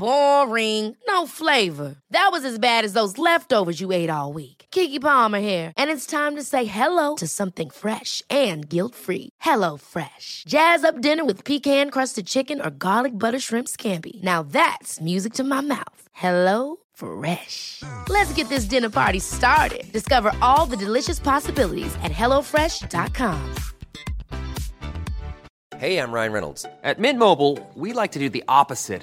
Boring. No flavor. That was as bad as those leftovers you ate all week. Kiki Palmer here, and it's time to say hello to something fresh and guilt-free. Hello Fresh. Jazz up dinner with pecan-crusted chicken or garlic butter shrimp scampi. Now that's music to my mouth. Hello Fresh. Let's get this dinner party started. Discover all the delicious possibilities at hellofresh.com. Hey, I'm Ryan Reynolds. At Mint Mobile, we like to do the opposite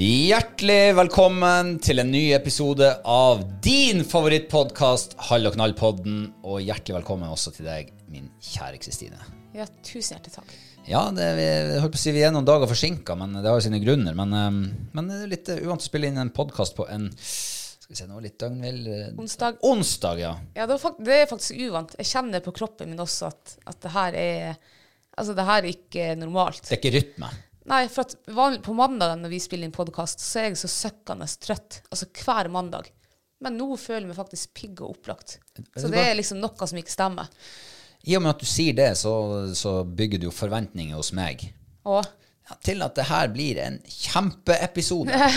Hjertelig velkommen til en ny episode av din favorittpodkast, Hall og knall-podden. Og hjertelig velkommen også til deg, min kjære Kristine. Ja, tusen hjertelig takk. Ja, det, vi, jeg holdt på å si vi er noen dager forsinka, men det har jo sine grunner. Men, um, men det er litt uh, uvant å spille inn en podkast på en Skal vi se, nå litt døgnvill uh, Onsdag. Onsdag, ja. Ja, det, var det er faktisk uvant. Jeg kjenner på kroppen min også at, at det her er Altså, det her er ikke normalt. Det er ikke rytme. Nei, for at vanlig, på mandag når vi spiller inn podkast, så er jeg så søkkende trøtt. Altså hver mandag. Men nå føler jeg meg faktisk pigg og opplagt. Så det er liksom noe som ikke stemmer. I og med at du sier det, så, så bygger du jo forventninger hos meg Og ja, til at det her blir en kjempeepisode.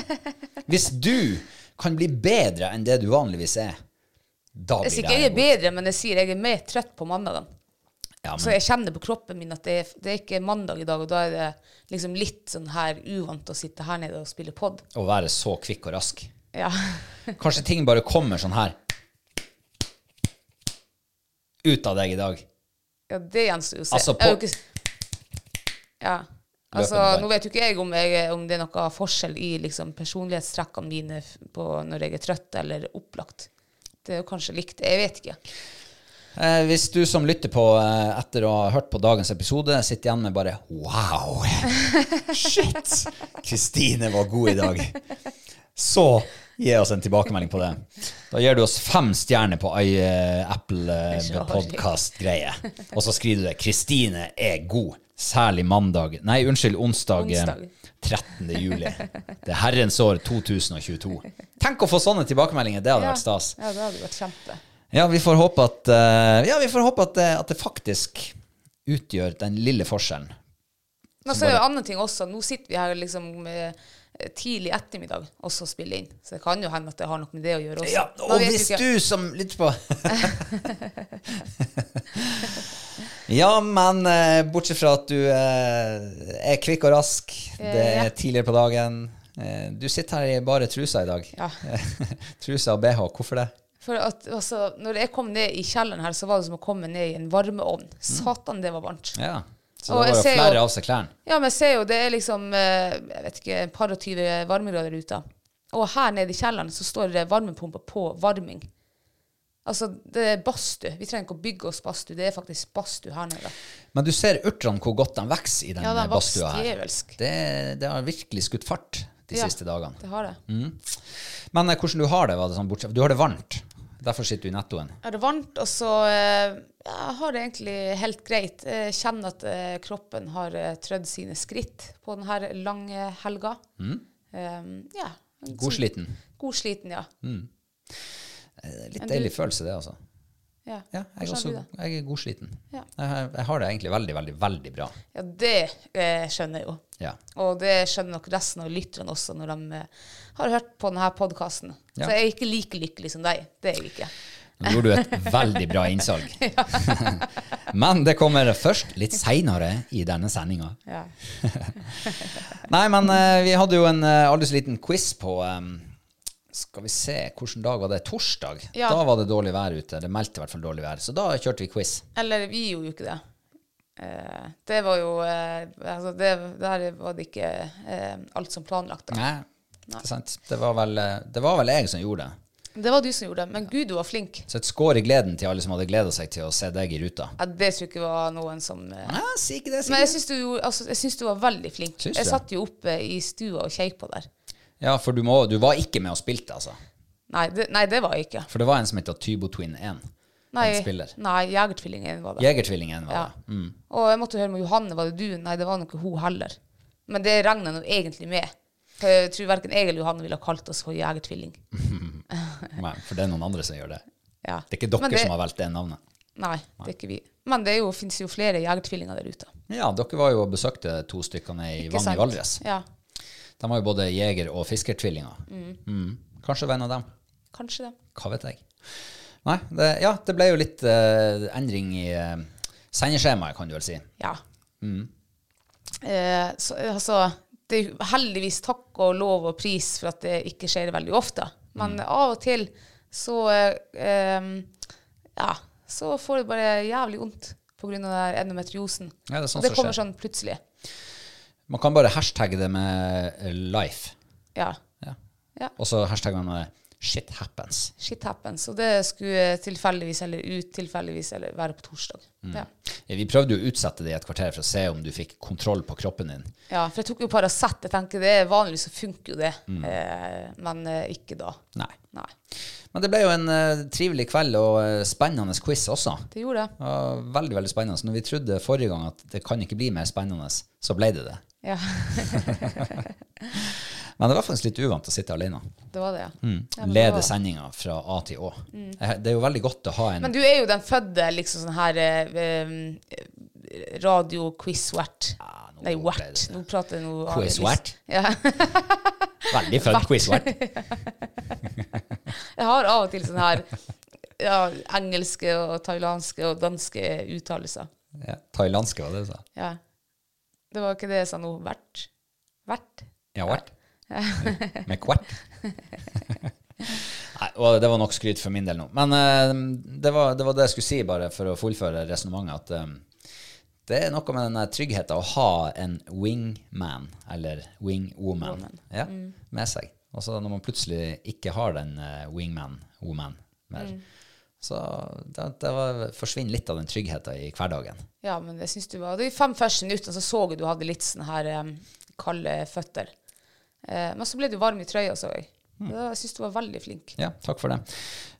Hvis du kan bli bedre enn det du vanligvis er, da jeg blir sier det ikke jeg er bedre, men jeg sier jeg er mer trøtt på mandagen. Ja, Så jeg kjenner på kroppen min at det er, det er ikke mandag i dag, og da er det liksom litt sånn her uvant å sitte her nede og spille pod. å være så kvikk og rask. Ja. Kanskje ting bare kommer sånn her ut av deg i dag. ja, det gjenstår jo å se. Altså, på- ikke- Ja. Altså, nå vet jo ikke jeg om, jeg om det er noe forskjell i liksom, personlighetstrekkene mine på når jeg er trøtt eller opplagt. Det er jo kanskje likt. Jeg vet ikke. Eh, hvis du som lytter på eh, etter å ha hørt på dagens episode, sitter igjen med bare Wow! Shit! Kristine var god i dag. Så gi oss en tilbakemelding på det. Da gir du oss fem stjerner på i, eh, Apple uh, Så podcast-greie. Og så skriver du det 'Kristine er god'. Særlig mandag Nei, unnskyld, onsdag, eh, Onsdag. 13. juli. Det er herrens år 2022. Tenk å få sånne tilbakemeldinger. Det hadde vært stas. Ja, det hadde vært kjempe. Ja, vi får håpe at, eh, ja, vi får håpe at, det, at det faktisk utgjør den lille forskjellen. Men så er det jo andre ting også. Nå sitter vi her liksom eh, tidlig ettermiddag og spiller inn. Så det kan jo hende at det har noe med det å gjøre også. Ja, og hvis ikke. du som lytter på Ja, men eh, bortsett fra at du eh, er kvikk og rask, det er tidligere på dagen eh, Du sitter her i bare trusa i dag. Ja. trusa og bh. Hvorfor det? For at, altså, når jeg kom ned i kjelleren her, så var det som å komme ned i en varmeovn. Satan, det var varmt. Ja. Så det var jo flere jo- av seg klærne. Ja, men jeg ser jo, det er liksom eh, jeg vet ikke, et par og tyve varmegrader ute. Og her nede i kjelleren så står det varmepumpe på varming. Altså, det er badstue. Vi trenger ikke å bygge oss badstue. Det er faktisk badstue her nede. Men du ser urtene hvor godt de vokser i den Ja, den badstua her. Det, det har virkelig skutt fart de Ja. siste dagene. Det har det. Men eh, hvordan du har det? Var det sånn bortsett Du har det varmt? Derfor sitter du i nettoen. Ja, det er varmt, og så eh, ja, har det egentlig helt greit. Jeg kjenner at eh, kroppen har eh, trødd sine skritt på denne lange helga. Eh, ja. Godsliten. Godsliten, ja. Mm. Litt deilig følelse, det, altså. Ja, Ja, jeg, er også, jeg er godsliten. Ja. Jeg, jeg har det egentlig veldig, veldig, veldig bra. Ja, det eh, skjønner jeg jo. Ja. Og det skjønner nok resten av lytterne også når de eh, har hørt på denne podkasten. Ja. Så jeg er ikke like lykkelig som deg. Det er jeg ikke. Nå gjorde du et veldig bra innsalg. Men det kommer først litt seinere i denne sendinga. Nei, men eh, vi hadde jo en uh, aldri så liten quiz på em, Skal vi se, hvilken dag var det? Torsdag. Ja. Da var det dårlig vær ute. Det meldte i hvert fall dårlig vær. Så da kjørte vi quiz. Eller vi gjorde jo ikke det. Eh, det var jo eh, altså det, Der var det ikke eh, alt som planlagt. Da. Nei, det er sant. Det var, vel, eh, det var vel jeg som gjorde det. Det var du som gjorde det. Men gud, du var flink. Så et skår i gleden til alle som hadde gleda seg til å se deg i ruta. Ja, det tror jeg ikke var noen som eh, Nei, si ikke det. Si Men jeg syns du, altså, du var veldig flink. Syns Jeg satt jo oppe i stua og kjekk på der. Ja, for du, må, du var ikke med og spilte, altså. Nei, det, nei, det var jeg ikke. For det var en som het Tybo Twin 1. Nei, nei Jegertvillingen var det. Jegertvillingen var Ja. det. Mm. Og jeg måtte høre med Johanne, var det du? Nei, det var nok hun heller. Men det jeg nå egentlig med. For jeg tror verken jeg eller Johanne ville ha kalt oss for jegertvilling. Nei, for det er noen andre som gjør det. Ja. Det er ikke dere det- som har valgt det navnet. Nei, det er ikke vi. Men det fins jo, flere jegertvillinger der ute. Ja, dere var jo og besøkte to stykker i Vang i? Valdres. Ja, De var jo både jeger- og fiskertvillinger. Mm. Kanskje var en av dem. kanskje det. Hva vet jeg. Nei, det, ja, det ble jo litt uh, endring i uh, sendeskjemaet, kan du vel si. Ja. Mm. Eh, så, altså, det er heldigvis takk og lov og pris for at det ikke skjer veldig ofte. Men Mm. av og til så eh, Ja, så får du bare jævlig vondt pga. endometriosen. Ja, det sånn og det kommer skjer. sånn plutselig. Man kan bare hashtagge det med eh, life. Ja. Ja. Ja. Og så hashtagger man med shit happens. Shit happens. Og det skulle tilfeldigvis eller utilfeldigvis eller være på torsdag. Mm. Ja. Ja, Vi prøvde jo å utsette det i et kvarter for å se om du fikk kontroll på kroppen din. ja, for jeg tok jo Paracet. Jeg tenker det er Vanligvis så funker jo det, Mm. eh, men eh, ikke da. Nei. Nei. Men det ble jo en eh, trivelig kveld og eh, spennende quiz også. Det gjorde det. Det veldig, veldig spennende. Når vi trodde forrige gang at det kan ikke bli mer spennende, så ble det det. Ja, Men det var faktisk litt uvant å sitte alene. det var det, ja. Mm. Ja, Lede var- sendinga fra A til Å. Mm. Det er jo veldig godt å ha en Men du er jo den fødde liksom sånn her eh, radio-quiz-wert. Ja, Nei, wert. Nå prater jeg noe Quiz-wert? Ja. veldig født quiz-wert. Jeg har av og til sånne her ja, engelske og thailandske og danske uttalelser. Ja, thailandske, var det du sa? Ja. Det var ikke det jeg sa nå. Vert. Vert. Ja, hvert. Med kvart. Nei, og det var nok skryt for min del nå. Men uh, det, var, det var det jeg skulle si, bare for å fullføre resonnementet, at um, det er noe med den tryggheten å ha en wingman, eller wingwoman, Woman. ja, med seg. Og så når man plutselig ikke har den uh, wingman-woman mer, så det, det var, forsvinner litt av den tryggheten i hverdagen. Ja, men det syns du var De fem første minuttene så så du hadde litt sånne her um, kalde føtter. Eh, men så ble du varm i trøya, så jeg. Da, jeg syns du var veldig flink. Ja, takk for det.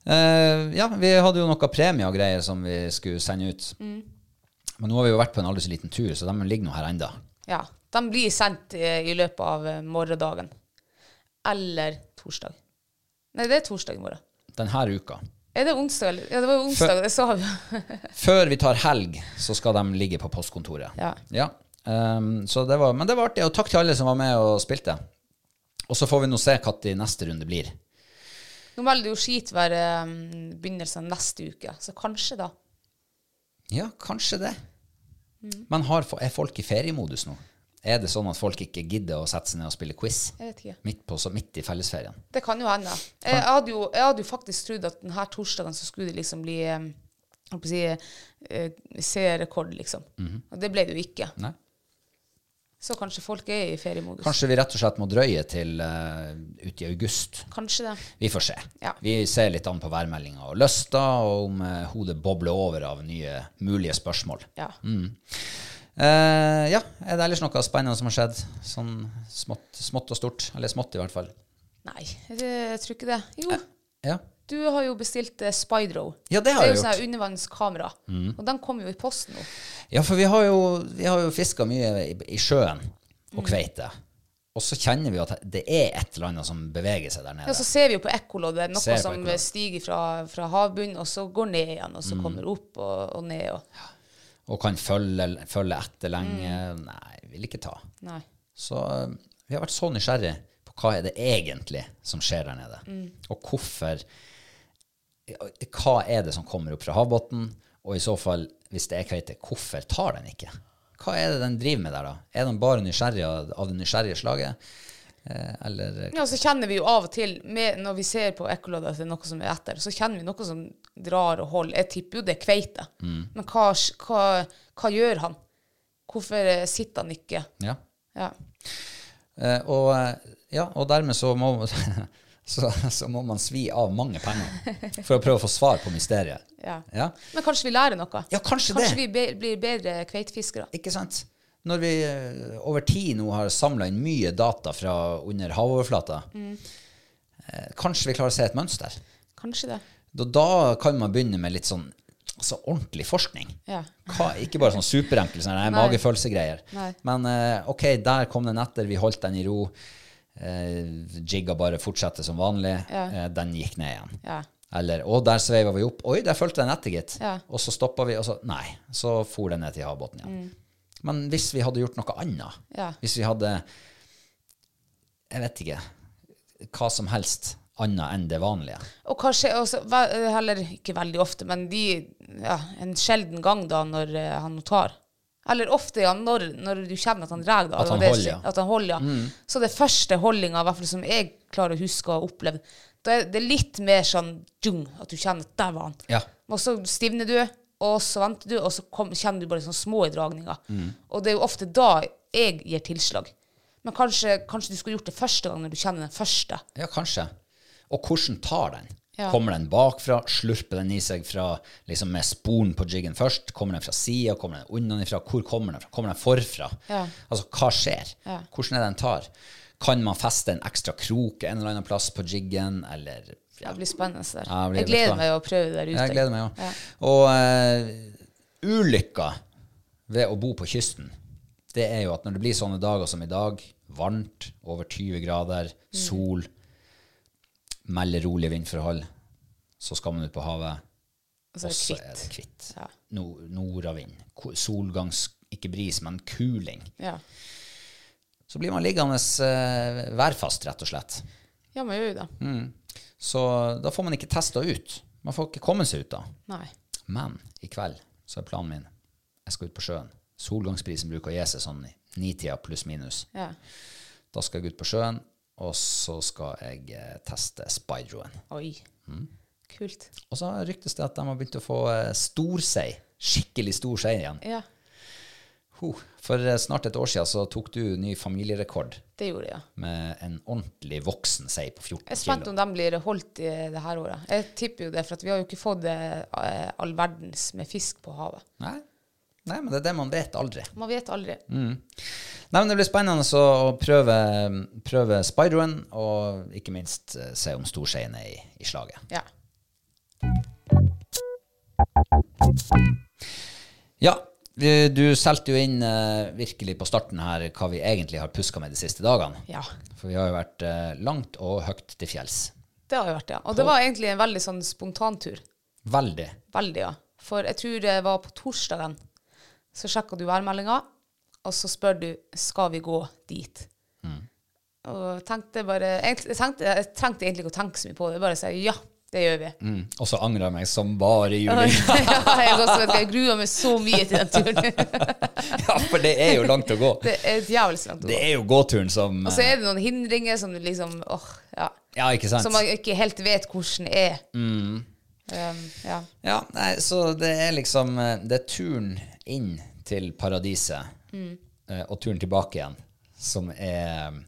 Eh, ja, vi hadde jo noen premier og greier som vi skulle sende ut. Men nå har vi jo vært på en aldri så liten tur, så de ligger nå her enda. Ja. De blir sendt i, i løpet av eh, morgendagen. Eller torsdag. Nei, det er torsdag i morgen. Denne uka. Er det onsdag? eller? Ja, det var onsdag. onsdag, det sa vi. Før vi tar helg, så skal de ligge på postkontoret. Ja. ehm, så det var, men det var artig, og takk til alle som var med og spilte. Og så får vi nå se hva neste runde blir. Nå melder jo skitvær um, begynnelsen av neste uke, så kanskje da. Ja, kanskje det. Men har, er folk i feriemodus nå? Er det sånn at folk ikke gidder å sette seg ned og spille quiz? Jeg. Midt, på, så midt i fellesferien? Det kan jo hende. Jeg hadde jo, jeg hadde jo faktisk trodd at denne torsdagen så skulle det liksom bli um, jeg si, eh, seerrekord, liksom. Og det ble det jo ikke. Nei? Så kanskje folk er i feriemodus. Kanskje vi rett og slett må drøye til uh, ut i august. Kanskje det. Vi får se. Ja. Vi ser litt an på værmeldinga og lysta, og om uh, hodet bobler over av nye mulige spørsmål. Ja. Eh, ja, er det ellers noe spennende som har skjedd? Sånn smått, smått og stort. Eller smått, i hvert fall. Nei, jeg tror ikke det. Jo, Ja. Du har jo bestilt eh, Spydro. Ja, det har det er jeg jo sånn gjort. Mm. undervannskamera. Og den kommer jo i posten nå. Ja, for vi har jo, vi har jo fiska mye i, i sjøen og kveite. Og så kjenner vi at det er et eller annet som beveger seg der nede. Ja, så ser vi jo på ekkoloddet noe Ser på som ekkoloddet. stiger fra, fra havbunnen, og så går ned igjen, Mm. og så kommer opp og, og ned. Og, og kan følge, følge etter lenge. Nei, vil ikke ta. nei. Så eh, vi har vært så nysgjerrig på hva er det egentlig som skjer der nede. Og hvorfor Hva er det som kommer opp fra havbunnen? Og i så fall, hvis det er kveite, hvorfor tar den ikke? Hva er det den driver med der, da? Er den bare nysgjerrig av det nysgjerrige slaget? Eh, eller Ja, så kjenner vi jo av og til, med, når vi ser på ekkoloddet at det er noe som er etter, så kjenner vi noe som drar og holder. Jeg tipper jo det er kveite. Men hva, hva, hva gjør han? Hvorfor eh, sitter han ikke? Ja. Ja. Eh, og, eh, ja, og dermed så må, så, så må man svi av mange penger for å prøve å få svar på mysteriet. Ja. Ja, Men kanskje vi lærer noe? Ja, kanskje Kanskje vi be blir bedre kveitefiskere? ikke sant? Når vi eh, over tid nå har samla inn mye data fra under havoverflata, eh, kanskje vi klarer å se et mønster? Kanskje det. Da, da kan man begynne med litt sånn altså ordentlig forskning. Ja. Hva, ikke bare sånn superenkel sånn magefølelsegreier. Men eh, OK, der kom den etter, vi holdt den i ro. Eh, jigga bare fortsette som vanlig. Ja. Eh, den gikk ned igjen. Ja. Eller å, der sveiva vi opp. Oi, der fulgte den etter, gitt. Ja. Og så stoppa vi, og så Nei. Så for den ned til havbunnen igjen. Men hvis vi hadde gjort noe annet, Mm. Ja. hvis vi hadde Jeg vet ikke hva som helst annet enn det vanlige Og kanskje også, heller ikke veldig ofte, men de, ja, en sjelden gang da når eh, han tar. Eller ofte, ja, når, når du kjenner at han drar. Da, At han det- holder, ja. Mm. At han holder, ja. Så det første holdninga, i hvert fall som jeg klarer å huske og oppleve, det, da er det litt mer sånn djung, at du kjenner at der var han. Ja. Og så stivner du, og så venter du, og så kom, kjenner du bare sånne små dragninger. Mm. Og det er jo ofte da jeg gir tilslag. Men kanskje, kanskje du skulle gjort det første gang når du kjenner den første. Ja, kanskje. Og hvordan tar den? Ja. Kommer den bakfra? Slurper den i seg fra, liksom med sporen på jiggen først? Kommer den fra sida? Kommer den unnafra? Hvor kommer den fra? Kommer den forfra? Ja. Altså, hva skjer? Ja. Hvordan er det den tar? Kan man feste en ekstra krok en eller annen plass på jiggen, eller ja. Det blir spennende. der. Ja, blir jeg gleder spennende. meg å prøve det der ute. Jeg gleder meg òg. Ja. Og uh, ulykka ved å bo på kysten, det er jo at når det blir sånne dager som i dag, varmt, over 20 grader, Mm. Melder rolige vindforhold, så skal man ut på havet, Og så er det kvitt. kvitt. Ja. Nord, nordavind, solgangs, ikke bris, men kuling. Ja. Så blir man liggende uh, værfast, rett og slett. ja, man gjør jo det. Mm. Så da får man ikke testa ut. Man får ikke komme seg ut da. Nei. Men i kveld så er planen min jeg skal ut på sjøen. Solgangsprisen bruker å gi seg sånn i nitida pluss minus. Ja. Da skal jeg ut på sjøen, og så skal jeg eh, teste Spydroen. Oi. Mm. Kult. Og så ryktes det at de har begynt å få eh, storsei. Skikkelig stor sei igjen. Ja. For eh, snart et år siden så tok du ny familierekord det gjorde jeg. Ja. med en ordentlig voksen sei på 14 Jeg er spent kilo. om de blir holdt i det her året. Jeg tipper jo det, for at vi har jo ikke fått eh, all verdens med fisk på havet. Nei. Nei, men det er det man vet aldri. Man vet aldri. Mm. Nei, men Det blir spennende å prøve, prøve Spyroen, og ikke minst eh, se om storseien er i, i slaget. Ja. Ja, du solgte jo inn uh, virkelig på starten her hva vi egentlig har puska med de siste dagene. ja. For vi har jo vært uh, langt og høyt til fjells. Det har vi vært ja. Og det var egentlig en veldig sånn spontantur. Veldig. Veldig, ja. For jeg tror det var på torsdagen. Så sjekker du værmeldinga, og så spør du skal vi gå dit. Og tenkte bare, jeg, tenkte, jeg trengte egentlig ikke å tenke så mye på det. Bare si ja, det gjør vi. Mm. Og så angrer jeg meg som bare ja, juling. jeg, også jeg gruer meg så mye til den turen. ja, for det er jo langt å gå. Det er djevelsk langt å gå. Det er jo gåturen som Og så er det noen hindringer som liksom åh, ja, Ja, ikke sant? Som man ikke helt vet hvordan er. Um, ja. Ja, nei, så det er liksom eh, Det er turen inn til paradiset mm. og turen tilbake igjen som er eh,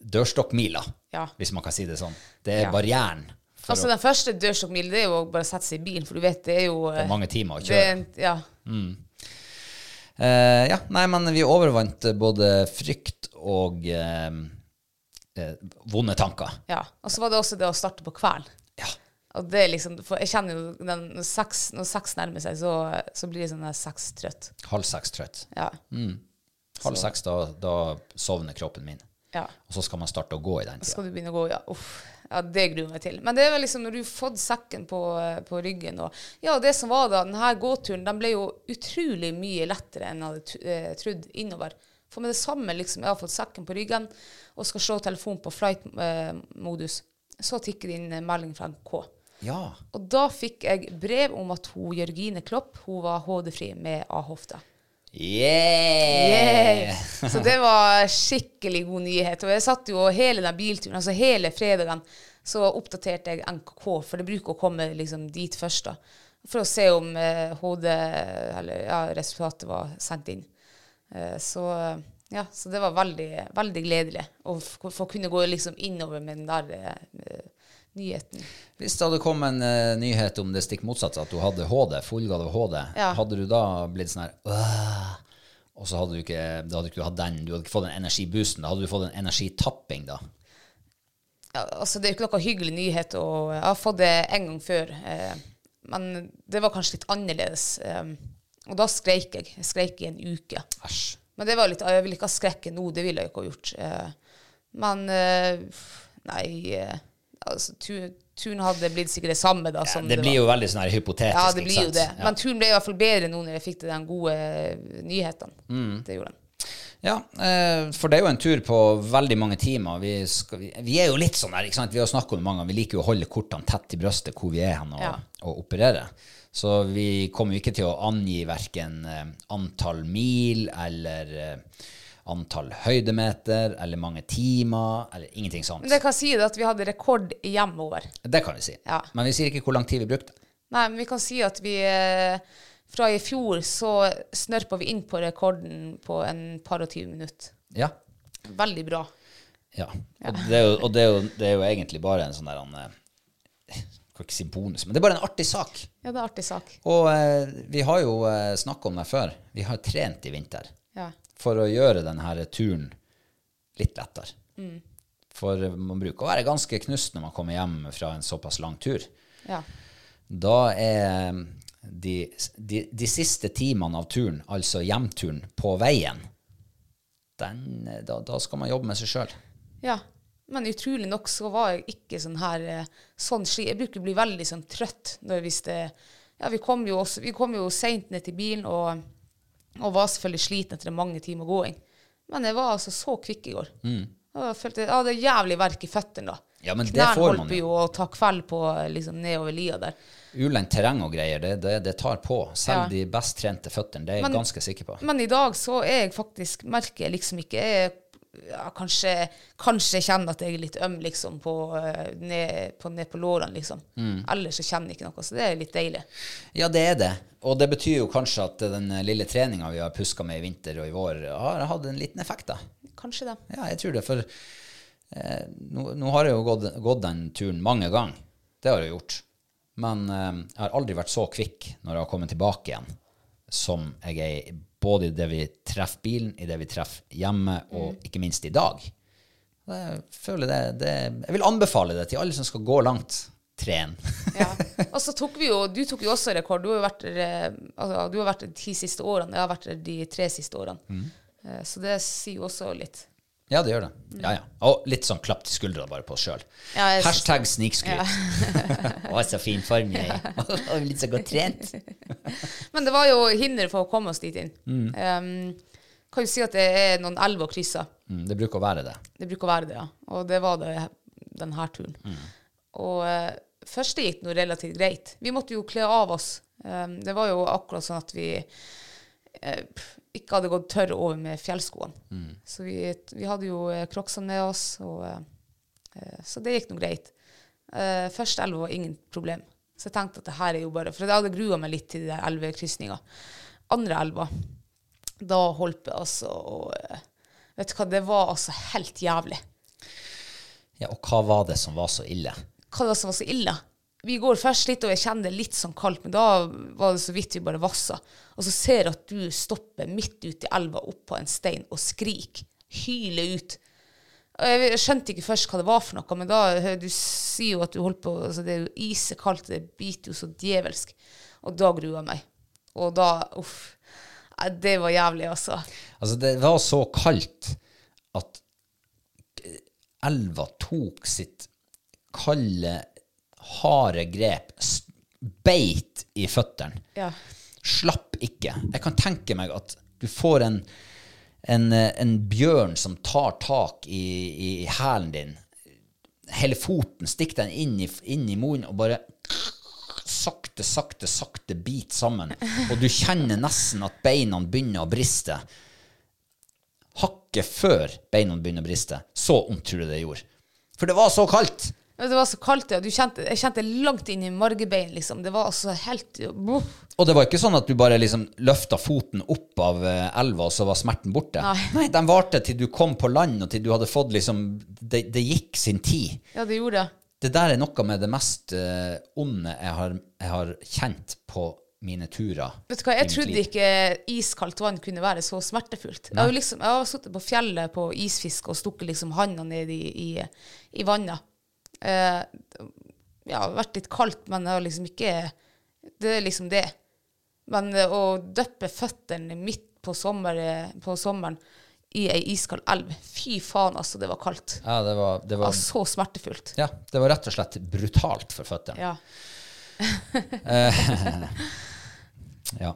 dørstokkmila, Ja. hvis man kan si det sånn. Det er Ja. barrieren Altså Den første dørstokkmilen det er jo å bare sette seg i bilen, for du vet det er jo det er mange timer å er, kjøre. Det, ja, Eh, ja, nei, men vi overvant eh, både frykt og uh, uh, vonde tanker. ja. Og så var det også det å starte på kvelden. Og det er liksom, for jeg kjenner jo den, når sex, når sex nærmer seg, så, så blir jeg sånn sextrøtt. Halv seks trøtt. Ja. Halv seks, da, da sovner kroppen min. ja. Og så skal man starte å gå i den Så tida. skal du begynne å gå, ja. Uff. Ja, det gruer jeg meg til. Men det er vel liksom når du har fått sekken på, på ryggen og Ja, det som var da, denne gåturen, den ble jo utrolig mye lettere enn jeg hadde eh, trodd innover. For med det samme, liksom, jeg har fått sekken på ryggen og skal slå telefonen på flight-modus, så tikker det inn melding fra NK. Ja. Og da fikk jeg brev om at hun Jørgine Klopp hun var HD-fri med A-hofte. Yeah! Så det var skikkelig god nyhet. Og jeg satt jo hele den bilturen, altså hele fredagen, så oppdaterte jeg NKK, for det bruker å komme liksom dit først, da. For å se om eh, HD, eller ja, resultatet var sendt inn. Eh, så ja, så det var veldig, veldig gledelig å få kunne gå liksom innover med den der eh, nyheten. Hvis det hadde kommet en uh, nyhet om det stikk motsatte, at du hadde HD, fullgave HD, Ja. hadde du da blitt sånn her Og så hadde du ikke, da hadde du ikke hatt den, du hadde ikke fått den energiboosten, da hadde du fått en energitapping, da. ja, altså Det er jo ikke noe hyggelig nyhet. Og jeg har fått det en gang før. Eh, men det var kanskje litt annerledes. Um, og da skreik jeg. Jeg skreik i en uke. Æsj. Men det var litt, jeg ville ikke ha skrekken nå. Det ville jeg ikke ha gjort. Uh, men uh, nei eh, altså, Turen hadde blitt sikkert det samme. da som Det blir var. jo veldig sånn her hypotetisk, Ja, det blir jo det. Ja. Men turen ble i hvert fall bedre nå når jeg fikk de gode nyhetene. Mm. Det gjorde den. Ja, eh, for det er jo en tur på veldig mange timer. Vi, skal, vi, er jo litt sånn der, ikke sant? Vi har snakket om det mange vi liker jo å holde kortene tett i brøstet hvor vi er hen og, Ja. og operere. Så vi kommer jo ikke til å angi hverken eh, antall mil eller eh, antall høydemeter eller mange timer eller ingenting sånt. Men det kan si at vi hadde rekord hjemover. Det kan vi si. Ja. Men vi sier ikke hvor lang tid vi brukte. Nei, men vi kan si at vi eh, fra i fjor så snørpa vi inn på rekorden på en par og tyve minutter. Ja. Veldig bra. Ja. Og, det er jo, og det, er jo, det er jo egentlig bare en sånn der han, eh, kan ikke si bonus, men det er bare en artig sak. Ja, det er en artig sak. Og eh, vi har jo eh, snakka om det før. Vi har trent i vinter Ja. For å gjøre denne turen litt lettere. For eh, man bruker å være ganske knust når man kommer hjem fra en såpass lang tur. ja. Da er de, de, de siste timene av turen, altså hjemturen, på veien, den, da, da skal man jobbe med seg sjøl. Ja. Men utrolig nok så var jeg ikke sånn her eh, sånn sli. Jeg bruker å bli veldig sånn trøtt når hvis det Ja, vi kom jo, også, vi kom jo seint ned til bilen og, og var selvfølgelig sliten etter mange timer gåing. Men jeg var altså så kvikk i går. Og jeg følte jeg hadde jævlig verk i føttene da. Mm. Ja, men det får man på holdt jo å ta kveld på liksom nedover lia der. Ulendt terreng og greier, det, det, det tar på. Selv Ja. de best trente føttene, det er jeg Men- ganske sikker på. Men i dag så er jeg faktisk, merker jeg liksom ikke jeg, ja, kanskje, kanskje kjenner at jeg er litt øm liksom på, eh, ned, på, ned på lårene, liksom. Mm. Ellers så kjenner jeg ikke noe, så det er litt deilig. Ja, det er det. Og det betyr jo kanskje at den lille treninga vi har puska med i vinter og i vår, har hatt en liten effekt, da. Kanskje det. Ja, jeg tror det. For eh, nå, nå har jeg jo gått, gått den turen mange ganger. Det har jeg gjort. Men eh, jeg har aldri vært så kvikk når jeg har kommet tilbake igjen, som jeg er både i det vi treffer bilen, i det vi treffer hjemme, og ikke minst i dag. Jeg det, det Jeg vil anbefale det til alle som skal gå langt. Tren. Ja. Og så tok vi jo, du tok jo også rekord. Du har jo vært eh, altså, du har vært de ti siste årene. Jeg har vært de tre siste årene. Mm. Eh, Så det sier jo også litt. Ja, det gjør det. Ja, ja. Og litt sånn klapp til skuldra bare på oss sjøl. Ja, Hashtag snikskryt. Å, så fin form jeg er. Og Litt så godt trent. Men det var jo hinder for å komme oss dit inn. Mm. Um, kan jo si at det er noen elver og krysser. Mm, det bruker å være det. Det bruker å være det, ja. Og det var det denne turen. Og uh, første gikk noe relativt greit. Vi måtte jo kle av oss. Um, det var jo akkurat sånn at vi pff, ikke hadde gått tørr over med fjellskoene. Så vi, vi hadde jo eh, crocsene med oss, og, eh, eh, så det gikk noe greit. Uh, første elva var ingen problem. Så jeg tenkte at det her er jo bare For jeg hadde grua meg litt til de der elvekrysninga. Andre elva, da holdt det altså og, eh, Vet du hva, det var altså helt jævlig. Ja, og hva var det som var så ille? Hva var det som var så ille? Vi går først litt, og jeg kjenner det litt sånn kaldt, men da var det så vidt vi bare vassa. Og så ser jeg at du stopper midt ute i elva oppå en stein og skriker. Hyler ut. Og Jeg skjønte ikke først hva det var for noe, men da du sier jo at du holdt på altså Det er jo isekaldt, det biter jo så djevelsk. Og da gruer jeg meg. Og da Uff. Det var jævlig, altså. Altså, det var så kaldt at elva tok sitt kalde, harde grep, beit i føttene. Ja. Slapp ikke. Jeg kan tenke meg at du får en, en, eh, en bjørn som tar tak i, i hælen din, hele foten, stikk den inn i, inn i munnen og bare sakte, sakte, sakte bit sammen. Og du kjenner nesten at beina begynner å briste. Hakket før beina begynner å briste. Så vondt tror jeg det gjorde. For det var så kaldt. Det var så kaldt, ja. Du kjente, jeg kjente langt inn i margebein, liksom. Det var altså helt Buff. Og det var ikke sånn at du bare liksom løfta foten opp av eh, elva, og så var smerten borte. Nei. den varte til du kom på land, og til du hadde fått liksom Det, det gikk sin tid. Ja, det gjorde det. Det der er noe med det mest uh, onde jeg har, jeg har kjent på mine turer. Vet du hva, Jeg trodde liv. ikke iskaldt vann kunne være så smertefullt. Jeg har jo liksom, jeg har sittet på fjellet på isfiske og stukket liksom handa ned i, i, i vannet. Eh, ja, vært litt kaldt, men det har liksom ikke Det er liksom det. Men eh, å døppe føttene midt på, sommer, på sommeren i ei iskald elv Fy faen, altså, det var kaldt. Ja, det var, det var, så smertefullt. ja, det var rett og slett brutalt for føttene. Ja. Ja.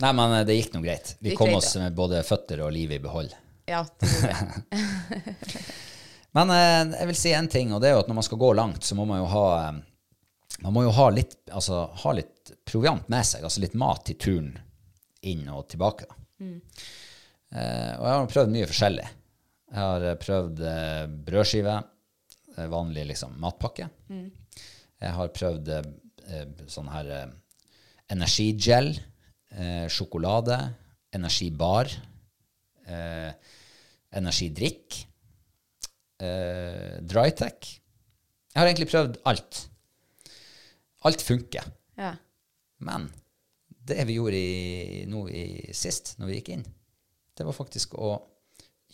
Nei, men eh, det gikk nå greit. Vi gikk kom greit, oss med både føtter og liv i behold. ja det gjorde det. Men eh, jeg vil si en ting, og det er jo at når man skal gå langt, så må man jo ha eh, man må jo ha litt, altså, ha litt proviant med seg, altså litt mat til turen inn og tilbake. Da. Eh, og jeg har prøvd mye forskjellig. Jeg har eh, prøvd eh, brødskive, vanlig liksom, matpakke. Jeg har prøvd eh, sånn her energigel, eh, sjokolade, energibar, eh, energidrikk, eh, drytech. Jeg har egentlig prøvd alt. Alt funker. Ja. Men det vi gjorde i, nå i sist, når vi gikk inn, det var faktisk å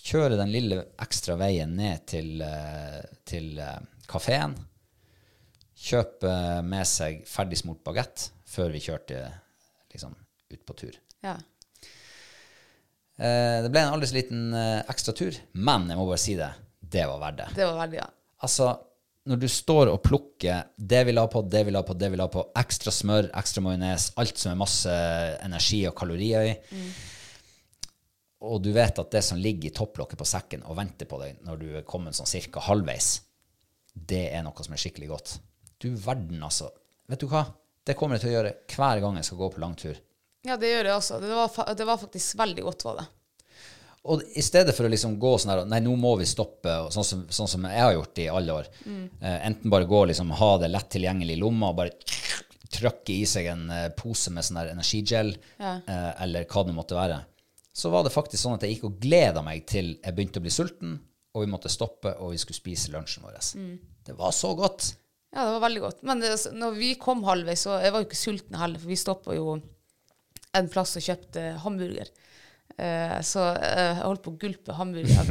kjøre den lille ekstra veien ned til, eh, til eh, kafeen. Kjøpe med seg ferdigsmurt bagett før vi kjørte liksom, ut på tur. ja. Det ble en aldri så liten ekstra tur, men jeg må bare si det, det var verdt det. Det var verdt, ja. Altså, når du står og plukker det vi la på, det vi la på, det vi la på, ekstra smør, ekstra majones, alt som er masse energi og kalorier i, og du vet at det som ligger i topplokket på sekken og venter på deg når du er kommet sånn cirka halvveis, det er noe som er skikkelig godt. Du verden, altså. Vet du hva? Det kommer jeg til å gjøre hver gang jeg skal gå på langtur. Ja, det gjør jeg også. Det var, det var faktisk veldig godt, var det. Og i stedet for å liksom gå sånn her Nei, nå må vi stoppe, og sånn, som, sånn som jeg har gjort i alle år. Eh, enten bare gå og liksom ha det lett tilgjengelig i lomma og bare trykke i seg en eh, pose med sånn her energigel, eh, eller hva det måtte være. Så var det faktisk sånn at jeg gikk og gleda meg til jeg begynte å bli sulten, og vi måtte stoppe, og vi skulle spise lunsjen vår. Det var så godt. Ja, det var veldig godt. Men det, når vi kom halvveis, så jeg var jo ikke sulten heller, for vi stoppa jo en plass og kjøpte hamburger. Eh, så eh, jeg holdt på å gulpe hamburgeren.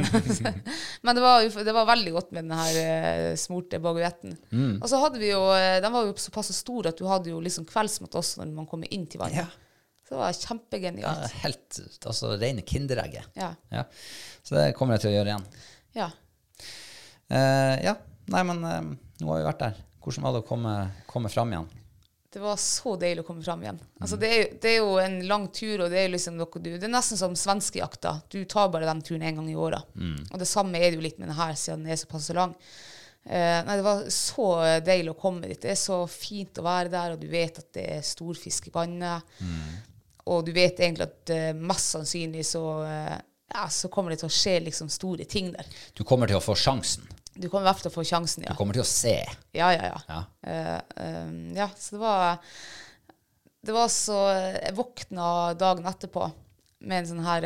Men det var, jo, det var veldig godt med den her eh, smurte baguetten. Og så hadde vi jo Den var jo såpass stor at du hadde jo liksom kveldsmat også når man kommer inn til vannet. Ja. Så det var Ja, helt, altså rene kinderegget. Ja. Ja. Så det kommer jeg til å gjøre igjen. ja. Uh, ja, nei, men uh, nå har vi vært der. Hvordan var det å komme, komme fram igjen? Det var så deilig å komme fram igjen. Altså, det, er, det er jo en lang tur, og det er liksom noe du Det er nesten som svenskejakta. Du tar bare den turen en gang i året. Og det samme er det jo litt med den her, siden den er såpass lang. Eh, nei, det var så deilig å komme dit. Det er så fint å være der, og du vet at det er storfisk i vannet. Og du vet egentlig at eh, mest sannsynlig så, eh, ja, så kommer det til å skje liksom store ting der. Du kommer til å få sjansen. Du kommer i hvert fall til å få sjansen, ja. Du kommer til å se. Ja, ja, ja. Ja. uh, um, ja, så det var Det var så Jeg våkna dagen etterpå med en sånn her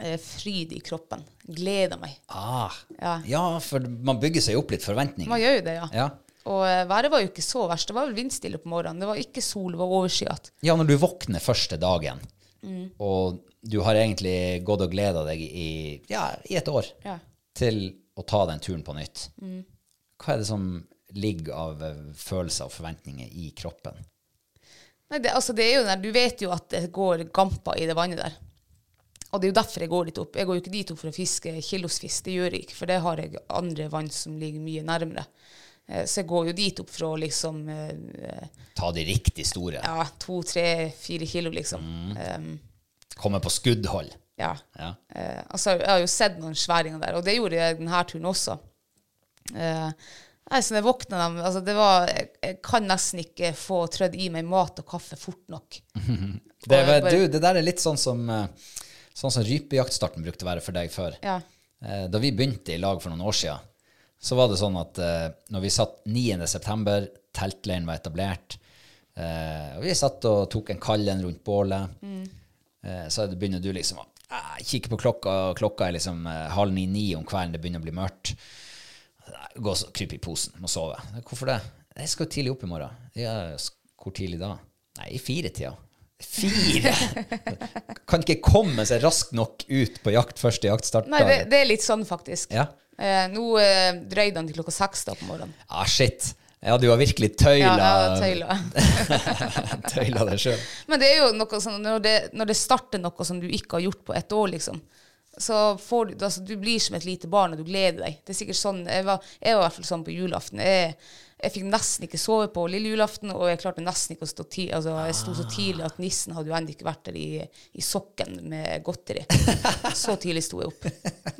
eh, fryd i kroppen. Gleda meg. Ah, Ja. ja, for man bygger seg opp litt forventninger. Man gjør jo det, ja. Ja. Og været var jo ikke så verst. Det var vel vindstille på morgenen. Det var ikke sol, det var overskyet. ja, når du våkner første dagen, Mm. og du har egentlig gått og gleda deg i, ja, i et år Ja. til å ta den turen på nytt, hva er det som ligger av eh, følelser og forventninger i kroppen? Nei, det, altså det er jo der, Du vet jo at det går gamper i det vannet der. Og det er jo derfor jeg går dit opp. Jeg går jo ikke dit opp for å fiske kilosfisk, det gjør jeg ikke, for det har jeg andre vann som ligger mye nærmere. Eh, Så jeg går jo dit opp for å liksom eh, Ta de riktig store. Ja, to, tre, fire kilo, liksom. Um, Komme på skuddhold. Ja. Ja. Eh, altså, jeg har jo sett noen sværinger der, og det gjorde jeg denne turen også. Eh, nei, så jeg våkna dem, altså det var, jeg, jeg kan nesten ikke få trødd i meg mat og kaffe fort nok. Det, bare- du, det der er litt sånn som, eh, sånn som rypejaktstarten brukte å være for deg før. Ja. Eh, Da vi begynte i lag for noen år siden, så var det sånn at eh, når vi satt 9. september, teltleiren var etablert, eh, og vi satt og tok en kallen rundt bålet, eh, så begynner du liksom å eh, kikker på klokka, og klokka er liksom eh, halv ni-ni om kvelden, det begynner å bli mørkt. Gå og krype i posen, må sove. Hvorfor det? Jeg skal jo tidlig opp i morgen. Ja, hvor tidlig da? Nei, i firetida. Fire? kan ikke komme seg raskt nok ut på jakt første jaktstart. Nei, det, det er litt sånn, faktisk. Ja. Eh, nå eh, drøyde han til klokka seks da på morgenen. Ah, shit. Ja, du har virkelig Ja, tøyla, ja, tøyla. tøyla deg sjøl. Men det er jo noe sånn, når det, når det starter noe som du ikke har gjort på ett år, liksom, så får du, altså, du blir som et lite barn, og du gleder deg. Det er sikkert sånn, Jeg var, jeg var i hvert fall sånn på julaften. Jeg, jeg fikk nesten ikke sove på lille julaften, og jeg klarte nesten ikke å stå tidlig. Altså, jeg sto så tidlig at nissen hadde jo ennå ikke vært der i, i sokken med godteri. Så tidlig sto jeg opp.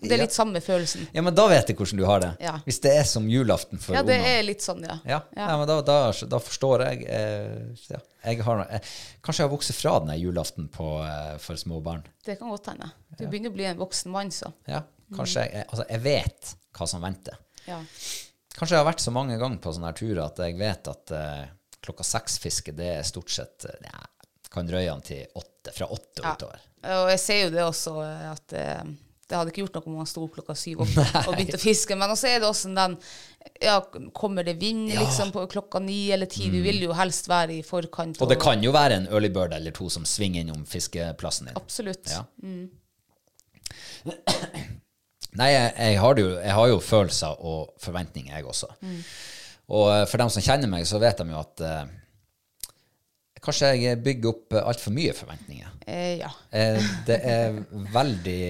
Det er litt samme følelsen. Ja, men da vet jeg hvordan du har det. Ja. Hvis det er som julaften for Ja, det ungene. er litt sånn, ja. Ja, ja. men da, da, da forstår jeg. Eh, ja. jeg, har, eh, Kanskje jeg har vokst fra den julaften på, eh, for små barn. Det kan godt hende. Du begynner å bli en voksen mann, så. Ja, kanskje jeg, altså, jeg vet hva som venter. Ja. Kanskje jeg har vært så mange ganger på sånne her turer at jeg vet at eh, klokka seks-fiske, det er stort sett eh, ja, Kan drøye an til åtte, fra åtte og Ja. utover. Og jeg ser jo det også, eh, at eh, det hadde ikke gjort noe om man sto opp klokka syv og, og begynte å fiske. Men også er det også den ja, Kommer det vind liksom på klokka ni eller ti? Du vil jo helst være i forkant. Og det kan jo være en early bird eller to som svinger innom fiskeplassen din. Absolutt. Ja. Nei, jeg, jeg, har jo, jeg har jo følelser og forventninger, jeg også. Og eh, for dem som kjenner meg, så vet de jo at eh, kanskje jeg bygger opp uh, altfor mye forventninger. Eh, ja. Eh, det er veldig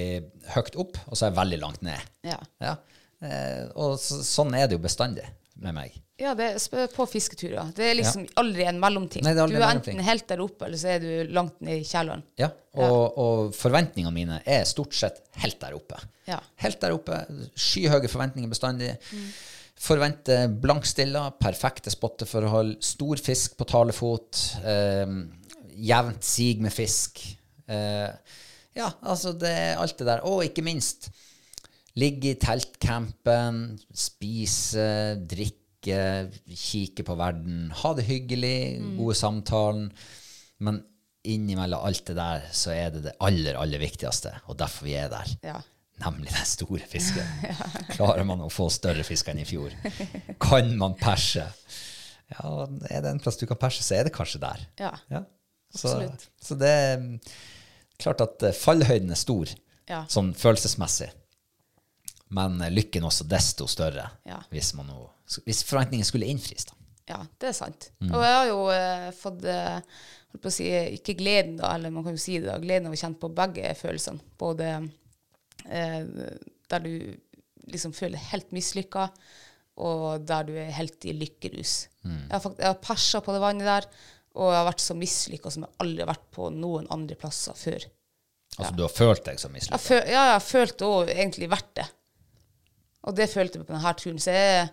høyt opp, og så er jeg veldig langt ned. Ja. Ja. Eh, og så, sånn er det jo bestandig med meg. ja, det er på fisketurer. Det er liksom aldri en mellomting. Nei, aldri du er mellomting. enten helt der oppe, eller så er du langt ned i kjelleren. Ja, og, og forventningene mine er stort sett helt der oppe. Ja. Helt der oppe. Skyhøye forventninger bestandig. Forventer blankstilla, perfekte spotteforhold, stor fisk på talefot, eh, jevnt sig med fisk. Eh, ja, altså det er alt det der. Og ikke minst ligge i teltcampen, spise, drikke, kikke på verden, ha det hyggelig, gode samtalen. Men innimellom alt det der, så er det det aller, aller viktigste, og derfor vi er der. Ja. Nemlig den store fisken. Klarer man å få større fisk enn i fjor? Kan man perse? Ja, er det en plass du kan perse, så er det kanskje der. Ja. Så, Absolutt. så det er mm, klart at eh, fallhøyden er stor, Ja. sånn følelsesmessig. Men lykken også desto større Ja. hvis, man nå, hvis forventningen skulle innfris. Da. Ja, det er sant. Mm. Og jeg har jo eh, fått eh, å si, ikke gleden, da, eller man kan jo si det, da, gleden av å kjenne på begge følelsene. Både eh, der du liksom føler deg helt mislykka, og der du er helt i lykkerus. Mm. Jeg har, fakt- jeg har persa på det vannet der, og jeg har vært så mislykka som jeg aldri har vært på noen andre plasser før. Altså, du har følt deg Jeg mislykka. ja, jeg har følt òg egentlig vært det. Og det følte jeg på denne turen. Så jeg,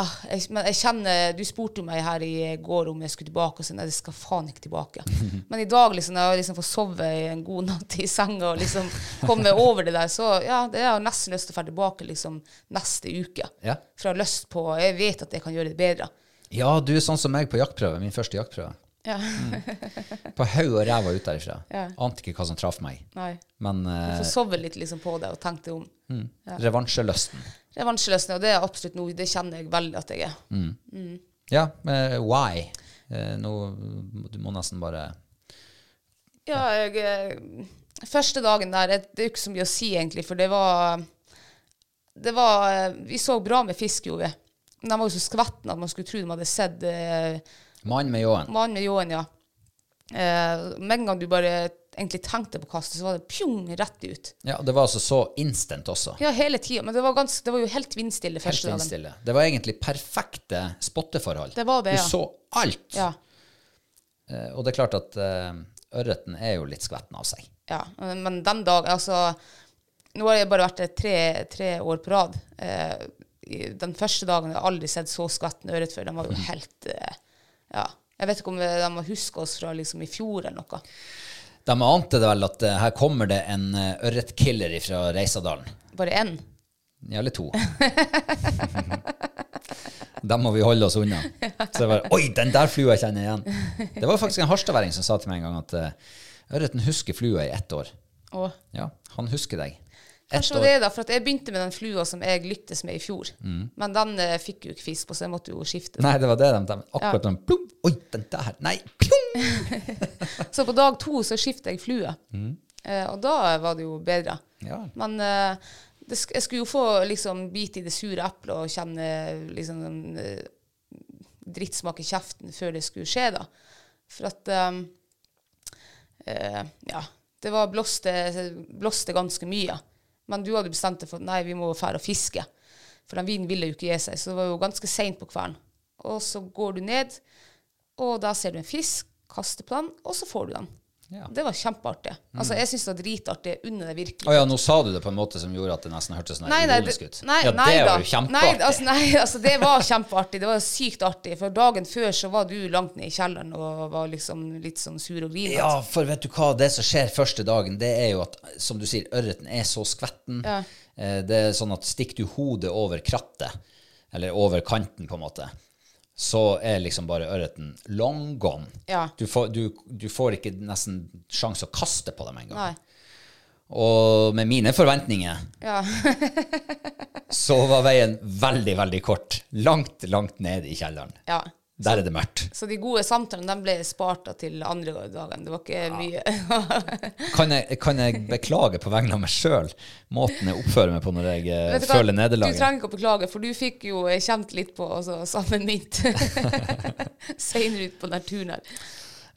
ah, jeg, men jeg kjenner Du spurte meg her i går om jeg skulle tilbake, og så nei, jeg skal faen ikke tilbake. Men i dag, liksom, når jeg liksom får sove en god natt i senga og liksom komme over det der, så ja, det har jeg nesten lyst til å dra tilbake liksom neste uke. Ja. For jeg har lyst på Jeg vet at jeg kan gjøre det bedre. ja, du er sånn som meg på jaktprøve, min første jaktprøve. Ja. På haug og ræva ut derifra. Ja. Ante ikke hva som traff meg. Nei. Men uh, du får sove litt liksom på det og tenke deg om. revansjelysten. Revansjeløsning, og det er absolutt noe Det kjenner jeg veldig at jeg er. Ja, men why? Eh, nå du må nesten bare Ja, jeg, eh, første dagen der, det er jo ikke så mye å si egentlig, for det var det var eh, Vi så bra med fisk, gjorde vi. Men de var jo så skvetne at man skulle tro de hadde sett eh, Mann med ljåen. mannen med ljåen, ja. Eh, med en gang du bare egentlig tenkte på kastet, så var det pjong rett ut. Ja, det var altså så instant også. Ja, hele tida. Men det var, ganske, det var jo helt vindstille Helt vindstille. dagen. Det var egentlig perfekte spotteforhold. Det var det, du ja. så alt. Ja. Eh, og det er klart at eh, ørreten er jo litt skvetten av seg. Ja, men den dagen, Altså, nå har jeg bare vært der tre, tre år på rad. Eh, den første dagen jeg har aldri sett så skvetten ørret før. Den var jo helt eh, Ja. Jeg vet ikke om de har huska oss fra liksom i fjor eller noe. De ante det vel at eh, her kommer det en uh, ørretkiller fra Reisadalen. Bare én. Ja, eller to. Dem må vi holde oss unna. Så det var, Oi, den der flua kjenner jeg igjen. Det var faktisk en harstadværing som sa til meg en gang at uh, ørreten husker flua i ett år. Å? Ja, han husker deg. Kanskje det da, for jeg begynte med den flua som jeg lyktes med i fjor. Men den eh, fikk jo ikke fisk på, så jeg måtte jo skifte. den. Nei, det var det de, akkurat sånn plum, Oi, den der. Nei, plum. Så på dag to så skifter jeg flue. Mm. Eh, og da var det jo bedre. Ja. Men eh, det, jeg skulle jo få liksom bite i det sure eplet og kjenne liksom eh, drittsmak i kjeften før det skulle skje, da. For at eh, eh, Ja, det var blåste, blåste ganske mye. Men du hadde bestemt deg for nei, vi må fære og fiske. For den vinen ville jo ikke gi seg, så det var jo ganske seint på kvelden. Og så går du ned, og da ser du en fisk, den, og så får du den. Ja. Det var kjempeartig. Altså, jeg syns det var dritartig. under det virkelig. Å ja, nå sa du det på en måte som gjorde at det nesten hørtes sånn ironisk ut. nei, ja, det var jo kjempeartig. Nei, altså, nei, altså det var kjempeartig. Det var sykt artig. For dagen før så var du langt ned i kjelleren og var liksom litt sånn sur og grinete. Ja, for vet du hva, det som skjer første dagen, det er jo at, som du sier, ørreten er så skvetten. Ja. Eh, Det er sånn at stikker du hodet over krattet, eller over kanten på en måte, så er liksom bare ørreten long gone. Ja. Du, får, du, du får ikke nesten sjanse å kaste på dem engang. Og med mine forventninger Ja. så var veien veldig, veldig kort. Langt, langt ned i kjelleren. ja. Der er det mørkt. Så de gode samtalene ble spart til andre dagen. Det var ikke mye Kan jeg, kan jeg beklage på vegne av meg sjøl måten jeg oppfører meg på når jeg føler nederlaget? du trenger ikke å beklage, for du fikk jo kjent litt på altså, sammen mitt seinere ut på den turen her.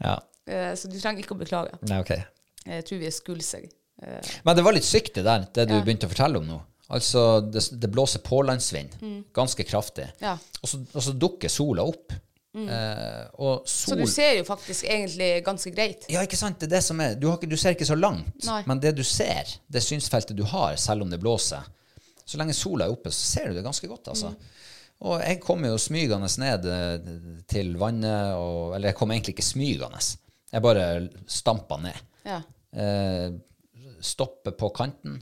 Ja. Eh, Så du trenger ikke å beklage. Nei, ok. Jeg tror vi er skuldseg. Eh, Men det var litt sykt, det der, det du Ja. begynte å fortelle om nå. Altså, det, det blåser pålandsvind, ganske kraftig. Mm. Ja. Mm. Og, så, og så dukker sola opp. Eh, og Så du ser jo faktisk egentlig ganske greit. Ja, ikke sant? Det er det som er. Du, har ikke, du ser ikke så langt, Nei. men det du ser, det synsfeltet du har, selv om det blåser Så lenge sola er oppe, så ser du det ganske godt, altså. Mm. Og jeg kom jo smygende ned eh, til vannet, og, eller jeg kom egentlig ikke smygende. Jeg bare stampa ned. Ja. Uh, stopper på kanten,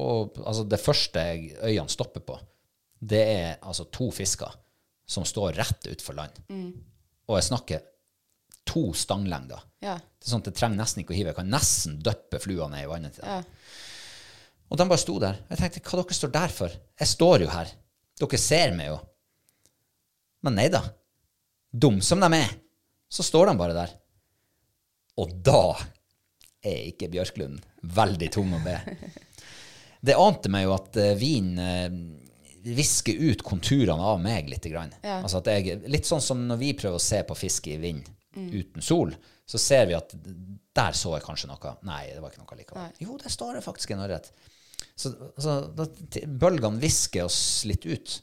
og altså, det første øynene stopper på, det er altså to fisker som står rett utfor land. Og jeg snakker to stanglengder. Ja. Det er sånn at jeg trenger nesten ikke å hive. Jeg kan nesten døppe flua ned i vannet til dem. Ja. Og de bare sto der. Jeg tenkte, hva dere står der for? Jeg står jo her. Dere ser meg jo. Men nei da. Dum som de er, så står de bare der. Og da er ikke Bjørklund veldig tung å be. Det ante meg jo at uh, vin visker ut konturene av meg litt. Grann. Ja. Altså at jeg, litt sånn som når vi prøver å se på fisk i vind uten sol, så ser vi at der så jeg kanskje noe. Nei, det var ikke noe likevel. Jo, der står det faktisk en ørret. Så, så da, bølgene visker oss litt ut.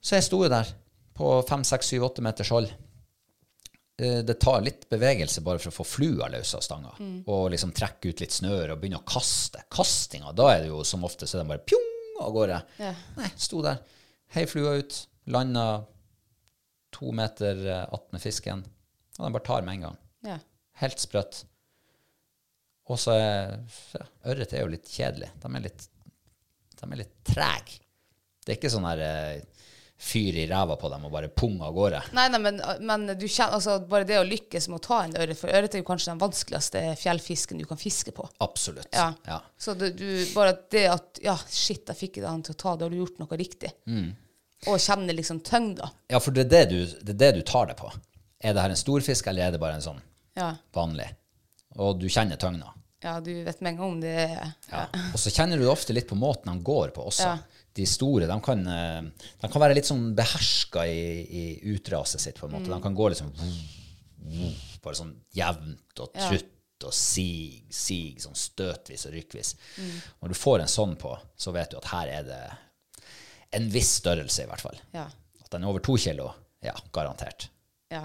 Så jeg sto jo der på fem, seks, syv, åtte meters hold. Eh, Det tar litt bevegelse bare for å få flua løs av stanga. Og liksom trekke ut litt snøre og begynne å kaste. Kastinga, da er det jo som ofte så er det bare pjong av gårde. Ja. Nei, sto der. Hei flua ut. Landa to meter eh, attmed fisken. Og den bare tar med en gang. Ja. Helt sprøtt. Og så er ja, Ørret er jo litt kjedelig. De er litt, de er litt trege. Det er ikke sånn her eh, fyr i ræva på dem og bare pung av gårde. Nei, nei, men, men du kjenner, altså, bare det å lykkes med å ta en ørret, for ørret er jo kanskje den vanskeligste fjellfisken du kan fiske på. Absolutt. Ja. Ja. Så du, du, bare det at Ja, shit, jeg fikk han til å ta, da har du gjort noe riktig. Mm. Og kjenner liksom tyngda. Ja, for det er det, du, det er det du tar det på. Er det her en stor fisk, eller er det bare en sånn Ja. vanlig? Og du kjenner tyngda. Ja, du vet med en gang om det er Ja. Og så kjenner du ofte litt på måten han går på også. Ja. De store de kan, eh, de kan være litt sånn beherska i, i utraset sitt, på en måte. De kan gå litt sånn bare sånn jevnt og Ja. trutt og sig, sig, sånn støtvis og rykkvis. Når du får en sånn på, så vet du at her er det en viss størrelse, i hvert fall. Ja. At den er over to kilo, ja, garantert. ja.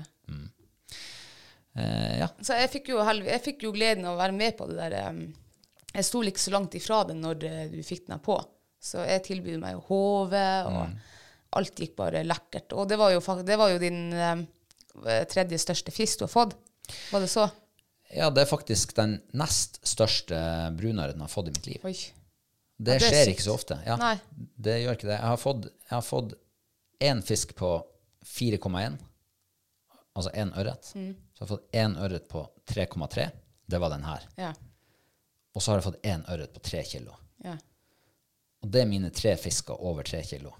Eh, ja. Så jeg fikk, jo, jeg fikk jo gleden av å være med på det der Jeg sto ikke så langt ifra den når eh, du fikk den på. Så jeg tilbød meg jo og alt gikk bare lekkert. Og det var jo, det var jo din eh, tredje største fisk du har fått. Var det så? ja, det er faktisk den nest største brunøren jeg har fått i mitt liv. Oi. Det, Ja, det er skjer sykt. ikke så ofte. Ja, Nei. Det gjør ikke det. Jeg har fått, jeg har fått én fisk på 4,1, altså én ørret. Mm. Så jeg har fått én ørret på 3,3. Det var den her. Ja. Og så har jeg fått én ørret på 3 kilo. Og det er mine tre fisker over tre kilo.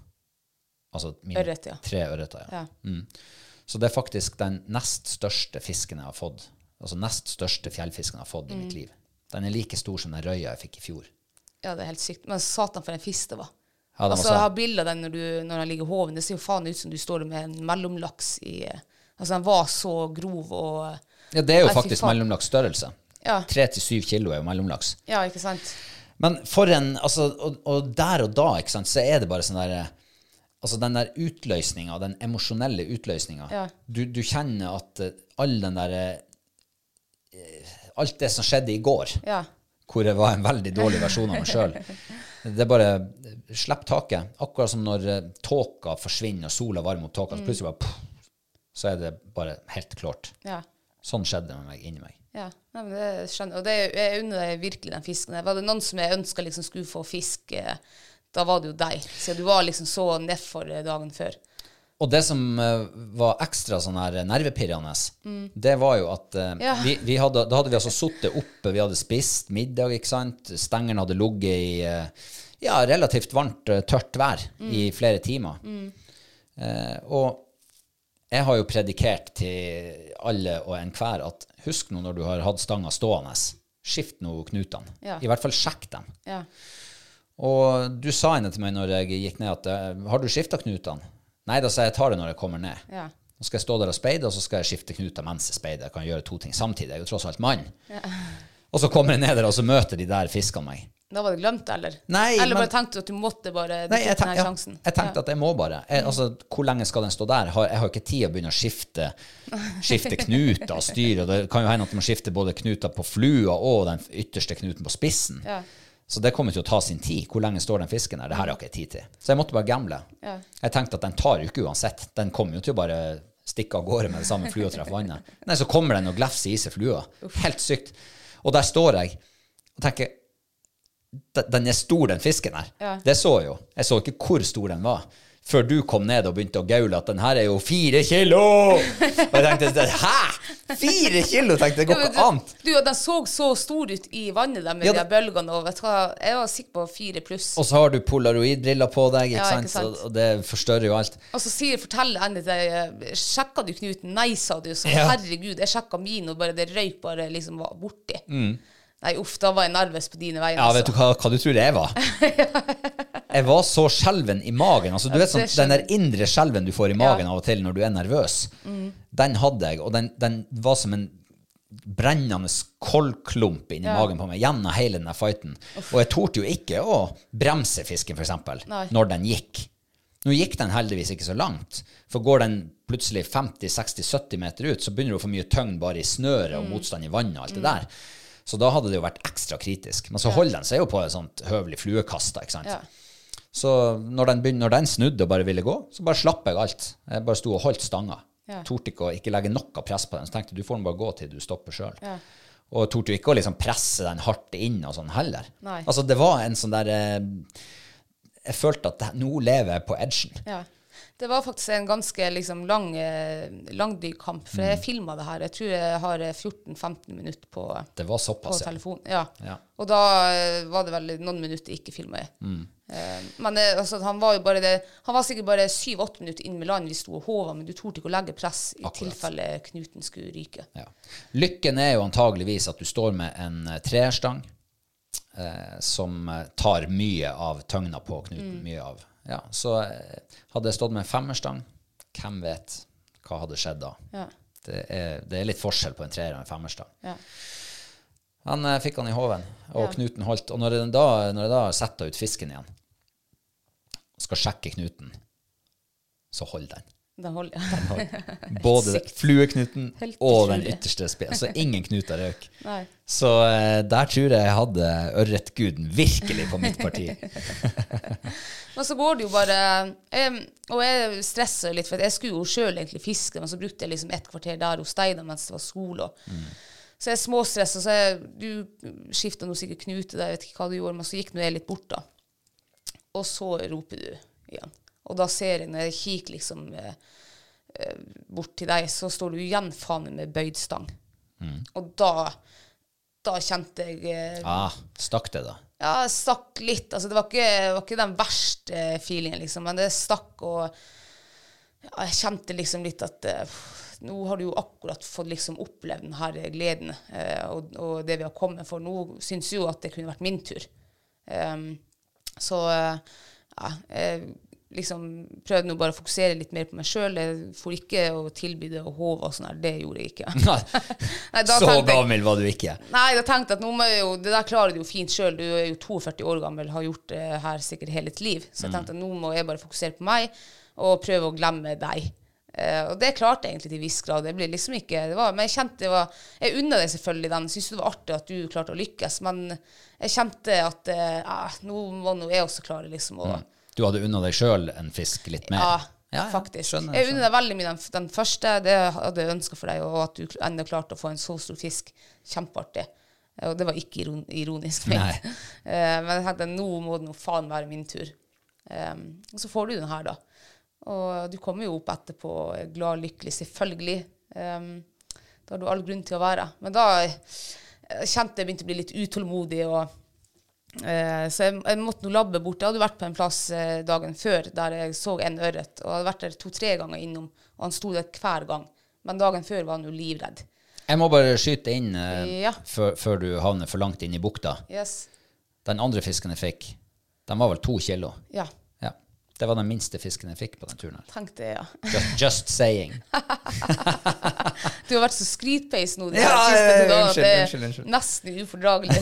Altså mine Ørret, ja. tre ørreter. Ja. ja. Mm. Så det er faktisk den nest største fisken jeg har fått. Altså nest største fjellfisken jeg har fått i Mm. mitt liv. Den er like stor som den røya jeg fikk i fjor. Ja, det er helt sykt. Men satan, for en fisk det var. Ja, altså, så- jeg har bilde av den når, du, når den ligger i hoven. Det ser jo faen ut som du står med en mellomlaks i Altså, den var så grov og Ja, det er jo faktisk mellomlaksstørrelse. Ja. Tre til syv kilo er jo mellomlaks. Ja, ikke sant? Men for en altså, og, og der og da, ikke sant, så er det bare sånn der Altså den der utløsninga, den emosjonelle utløsninga. Ja. Du, du kjenner at eh, all den der eh, Alt det som skjedde i går, Ja. hvor jeg var en veldig dårlig versjon av meg sjøl. Det er bare eh, Slipp taket. Akkurat som når tåka forsvinner og sola varmer opp tåka, så plutselig bare pff, Så er det bare helt klart. Ja. Sånn skjedde det med meg inni meg. ja. Men det skjønner Og det, jeg unner deg virkelig den fisken. Var det noen som jeg ønska liksom skulle få fisk, eh, da var det jo deg. Så du var liksom så nedfor eh, dagen før. Og det som eh, var ekstra sånn her nervepirrende, det var jo at Ja. vi, vi hadde, da hadde vi altså sittet oppe, vi hadde spist middag, ikke sant. Stengeren hadde ligget i ja, relativt varmt, tørt vær i flere timer. Eh, og jeg har jo predikert til alle og enhver at husk nå når du har hatt stanga stående, skift nå knutene. Ja. I hvert fall sjekk dem. Ja. Og du sa henne til meg når jeg gikk ned at eh, har du skifta knutene? Nei, da sa jeg jeg tar det når jeg kommer ned. Ja. Nå skal jeg stå der og speide, og så skal jeg skifte knuter mens jeg speider. Jeg kan gjøre to ting samtidig. Jeg er jo tross alt mann. Og så kommer jeg ned der, og så møter de der fiskene meg. Da var det glemt, eller? Nei, eller men- bare tenkte du at du måtte bare Du Nei, jeg, tenk, ja, jeg tenkte at jeg må bare. Jeg, altså, hvor lenge skal den stå der? Har, jeg har ikke tid å begynne å skifte, skifte knuter og styre. Og det kan jo hende at man skifter både knuter på flua og den ytterste knuten på spissen. Ja. Så det kommer til å ta sin tid. Hvor lenge står den fisken der? Det her har jeg ikke tid til. Så jeg måtte bare gamble. Ja. Jeg tenkte at den tar jo ikke uansett. Den kommer jo til å bare stikke av gårde med det samme flua treffer vannet. Nei, så kommer den og glefser i seg flua. Helt sykt. Og der står jeg og tenker "Den- er stor, den fisken her. Ja. Det så jeg jo. Jeg så ikke hvor stor den var. Før du kom ned og begynte å gaule at den her er jo fire kilo! Og jeg tenkte hæ? Fire kilo? tenkte Det går ikke an. du, du, den så så stor ut i vannet der med Ja, de bølgene. Og vet du hva, jeg var sikker på fire pluss. Og så har du polaroidbriller på deg, ikke, Ja, sant? ikke sant. Så- og det forstørrer jo alt. Og så sier, forteller Anne til deg Sjekka du knuten? Nei, sa du. Så Ja. herregud, jeg sjekka min, og bare det røyk bare liksom var borti. Mm. Nei, uff, da var jeg nervøs på dine vegne. Ja, vet du altså. hva, hva du tror jeg var? Jeg var så skjelven i magen. Altså, du vet sånn, Den der indre skjelven du får i magen Ja. Mm. av og til når du er nervøs, den hadde jeg, og den, den var som en brennende koldklump inni Ja. magen på meg gjennom hele den fighten. Og jeg torde jo ikke å bremse fisken, f.eks., når den gikk. Nå gikk den heldigvis ikke så langt, for går den plutselig 50-60-70 meter ut, så begynner du å få mye tyngd bare i snøret Mm. og motstand i vannet og alt det der. Så da hadde det jo vært ekstra kritisk. Men så holder den seg jo på et sånt høvelig fluekast. ikke sant? Ja. Så når den, begynner, når den snudde og bare ville gå, så bare slapp jeg alt. Jeg bare sto og holdt stanga. Ja. Torde ikke å ikke legge noe press på den. Så tenkte jeg, du får den bare gå til du stopper sjøl. Ja. Og torde jo ikke å liksom presse den hardt inn og sånn heller. Nei. Altså det var en sånn der eh, Jeg følte at nå lever jeg på edgen. Ja. Det var faktisk en ganske liksom, lang, eh, kamp, for Mm. jeg filma det her. Jeg tror jeg har eh, 14-15 minutter på, Det var såpass, på telefon. Ja. Ja. Og da eh, var det vel noen minutter ikke filma jeg. Mm. Eh, men eh, altså, han var jo bare det Han var sikkert bare syv-åtte minutter inn med land vi sto og håva, men du torde ikke å legge press i Akkurat. tilfelle knuten skulle ryke. Ja. Lykken er jo antageligvis at du står med en eh, treerstang eh, som eh, tar mye av tøgna på knuten. Mm. Mye av. Ja, så eh, hadde jeg stått med en femmerstang, hvem vet hva hadde skjedd da? Ja. Det er, det er litt forskjell på en treer og en femmerstang. Ja. Han eh, fikk han i hoven, og Ja. knuten holdt. Og når jeg da, når jeg da setter ut fisken igjen, skal sjekke knuten, så holder den. Den holder. Både flueknuten og den ytterste spe. Så ingen knuter røk. Nei. Så eh, der tror jeg jeg hadde ørretguden virkelig på mitt parti. Men så går det jo bare em, Og jeg stresser litt, for jeg skulle jo sjøl egentlig fiske, men så brukte jeg liksom et kvarter der hos deg mens det var skole. Og. Så jeg småstressa. Så jeg, du skifta nå sikkert knute, der, jeg vet ikke hva du gjorde, men så gikk nå jeg litt bort, da. Og så roper du igjen. Og da ser jeg, når jeg kikker liksom eh, eh, bort til deg, så står du igjen faen meg med bøyd stang. Og da da kjente jeg eh, Ah, stakk det, da? ja, stakk litt. Altså, det var ikke, var ikke den verste feelingen, liksom, men det stakk, og ja, jeg kjente liksom litt at eh, nå har du jo akkurat fått liksom opplevd den her gleden eh, og, og det vi har kommet for. Nå syns jo at det kunne vært min tur. Um, så eh, ja, jeg liksom prøvde nå bare å fokusere litt mer på meg sjøl. Jeg for ikke å tilby det og håve og sånn her. Det gjorde jeg ikke. Nei, Så gammel var du ikke. Nei, da tenkte jeg at nå må jeg jo, det der klarer du jo fint sjøl. Du er jo 42 år gammel, har gjort det her sikkert hele ditt liv. Så jeg tenkte at nå må jeg bare fokusere på meg og prøve å glemme deg. Uh, og det klarte jeg egentlig til en viss grad. Det ble liksom ikke, det var, men jeg kjente det var Jeg unna deg selvfølgelig den. Syntes det var artig at du klarte å lykkes. Men jeg kjente at ah, nå må nå jeg også klare liksom å Du hadde unna deg sjøl en fisk litt mer? ja, ja, faktisk. skjønner, jeg unner deg veldig mye den, den første. Det hadde jeg ønska for deg, og at du ennå klarte å få en så stor fisk. Kjempeartig. Og det var ikke ironisk ment. Eh, Men jeg tenkte nå må det nå faen være min tur. Um, og så får du den her, da. Og du kommer jo opp etterpå glad og lykkelig, selvfølgelig. Um, da har du all grunn til å være. Men da kjente jeg begynte å bli litt utålmodig. og Eh, så jeg, jeg måtte nå labbe bort. Jeg hadde vært på en plass eh, dagen før der jeg så en ørret. Og jeg hadde vært der to-tre ganger innom, og han sto der hver gang. Men dagen før var han jo livredd. Jeg må bare skyte inn eh, Ja. før, før du havner for langt inn i bukta. Yes. Den andre fisken jeg fikk, den var vel to kilo. Ja. Det var den minste fisken jeg fikk på den turen her. Tenk det, ja. Just, just saying. Du har vært så skrytpeis nå de Ja, siste ja, ja, to dagene at unnskyld, det er unnskyld, unnskyld. nesten ufordragelig.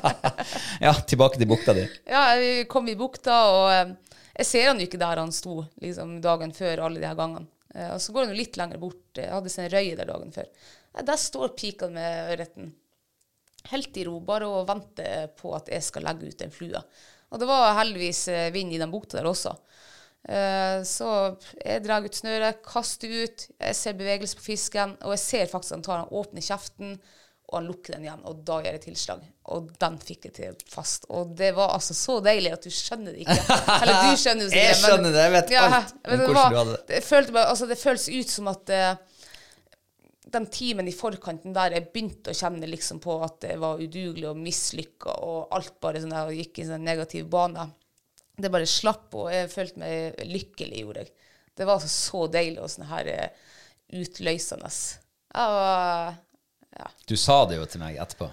Ja, tilbake til bukta di. Ja, vi kom i bukta, og eh, jeg ser han jo ikke der han sto liksom, dagen før alle de her gangene. Eh, og så går han jo litt lenger bort. Jeg hadde sin røye der dagen før. Der står pika med ørreten. Helt i ro, bare å vente på at jeg skal legge ut en flue. Og det var heldigvis eh, vind i den bukta der også. Eh, så jeg drar ut snøret, kaster ut, jeg ser bevegelse på fisken, og jeg ser faktisk han tar han åpner kjeften, og han lukker den igjen, og da gjør jeg tilslag. Og den fikk jeg til fast. Og det var altså så deilig at du skjønner det ikke. Eller du skjønner det Jeg skjønner det, jeg vet alt om hvordan var- du hadde det. det. Følte altså, det føles ut som at den timen i forkanten der jeg begynte å kjenne liksom på at det var udugelig og mislykka, og alt bare sånn der, og gikk i en sånn negativ bane. Det bare slapp, og jeg følte meg lykkelig, gjorde jeg. Det var altså så deilig og sånn her eh, utløsende. Jeg var ja. Du sa det jo til meg etterpå.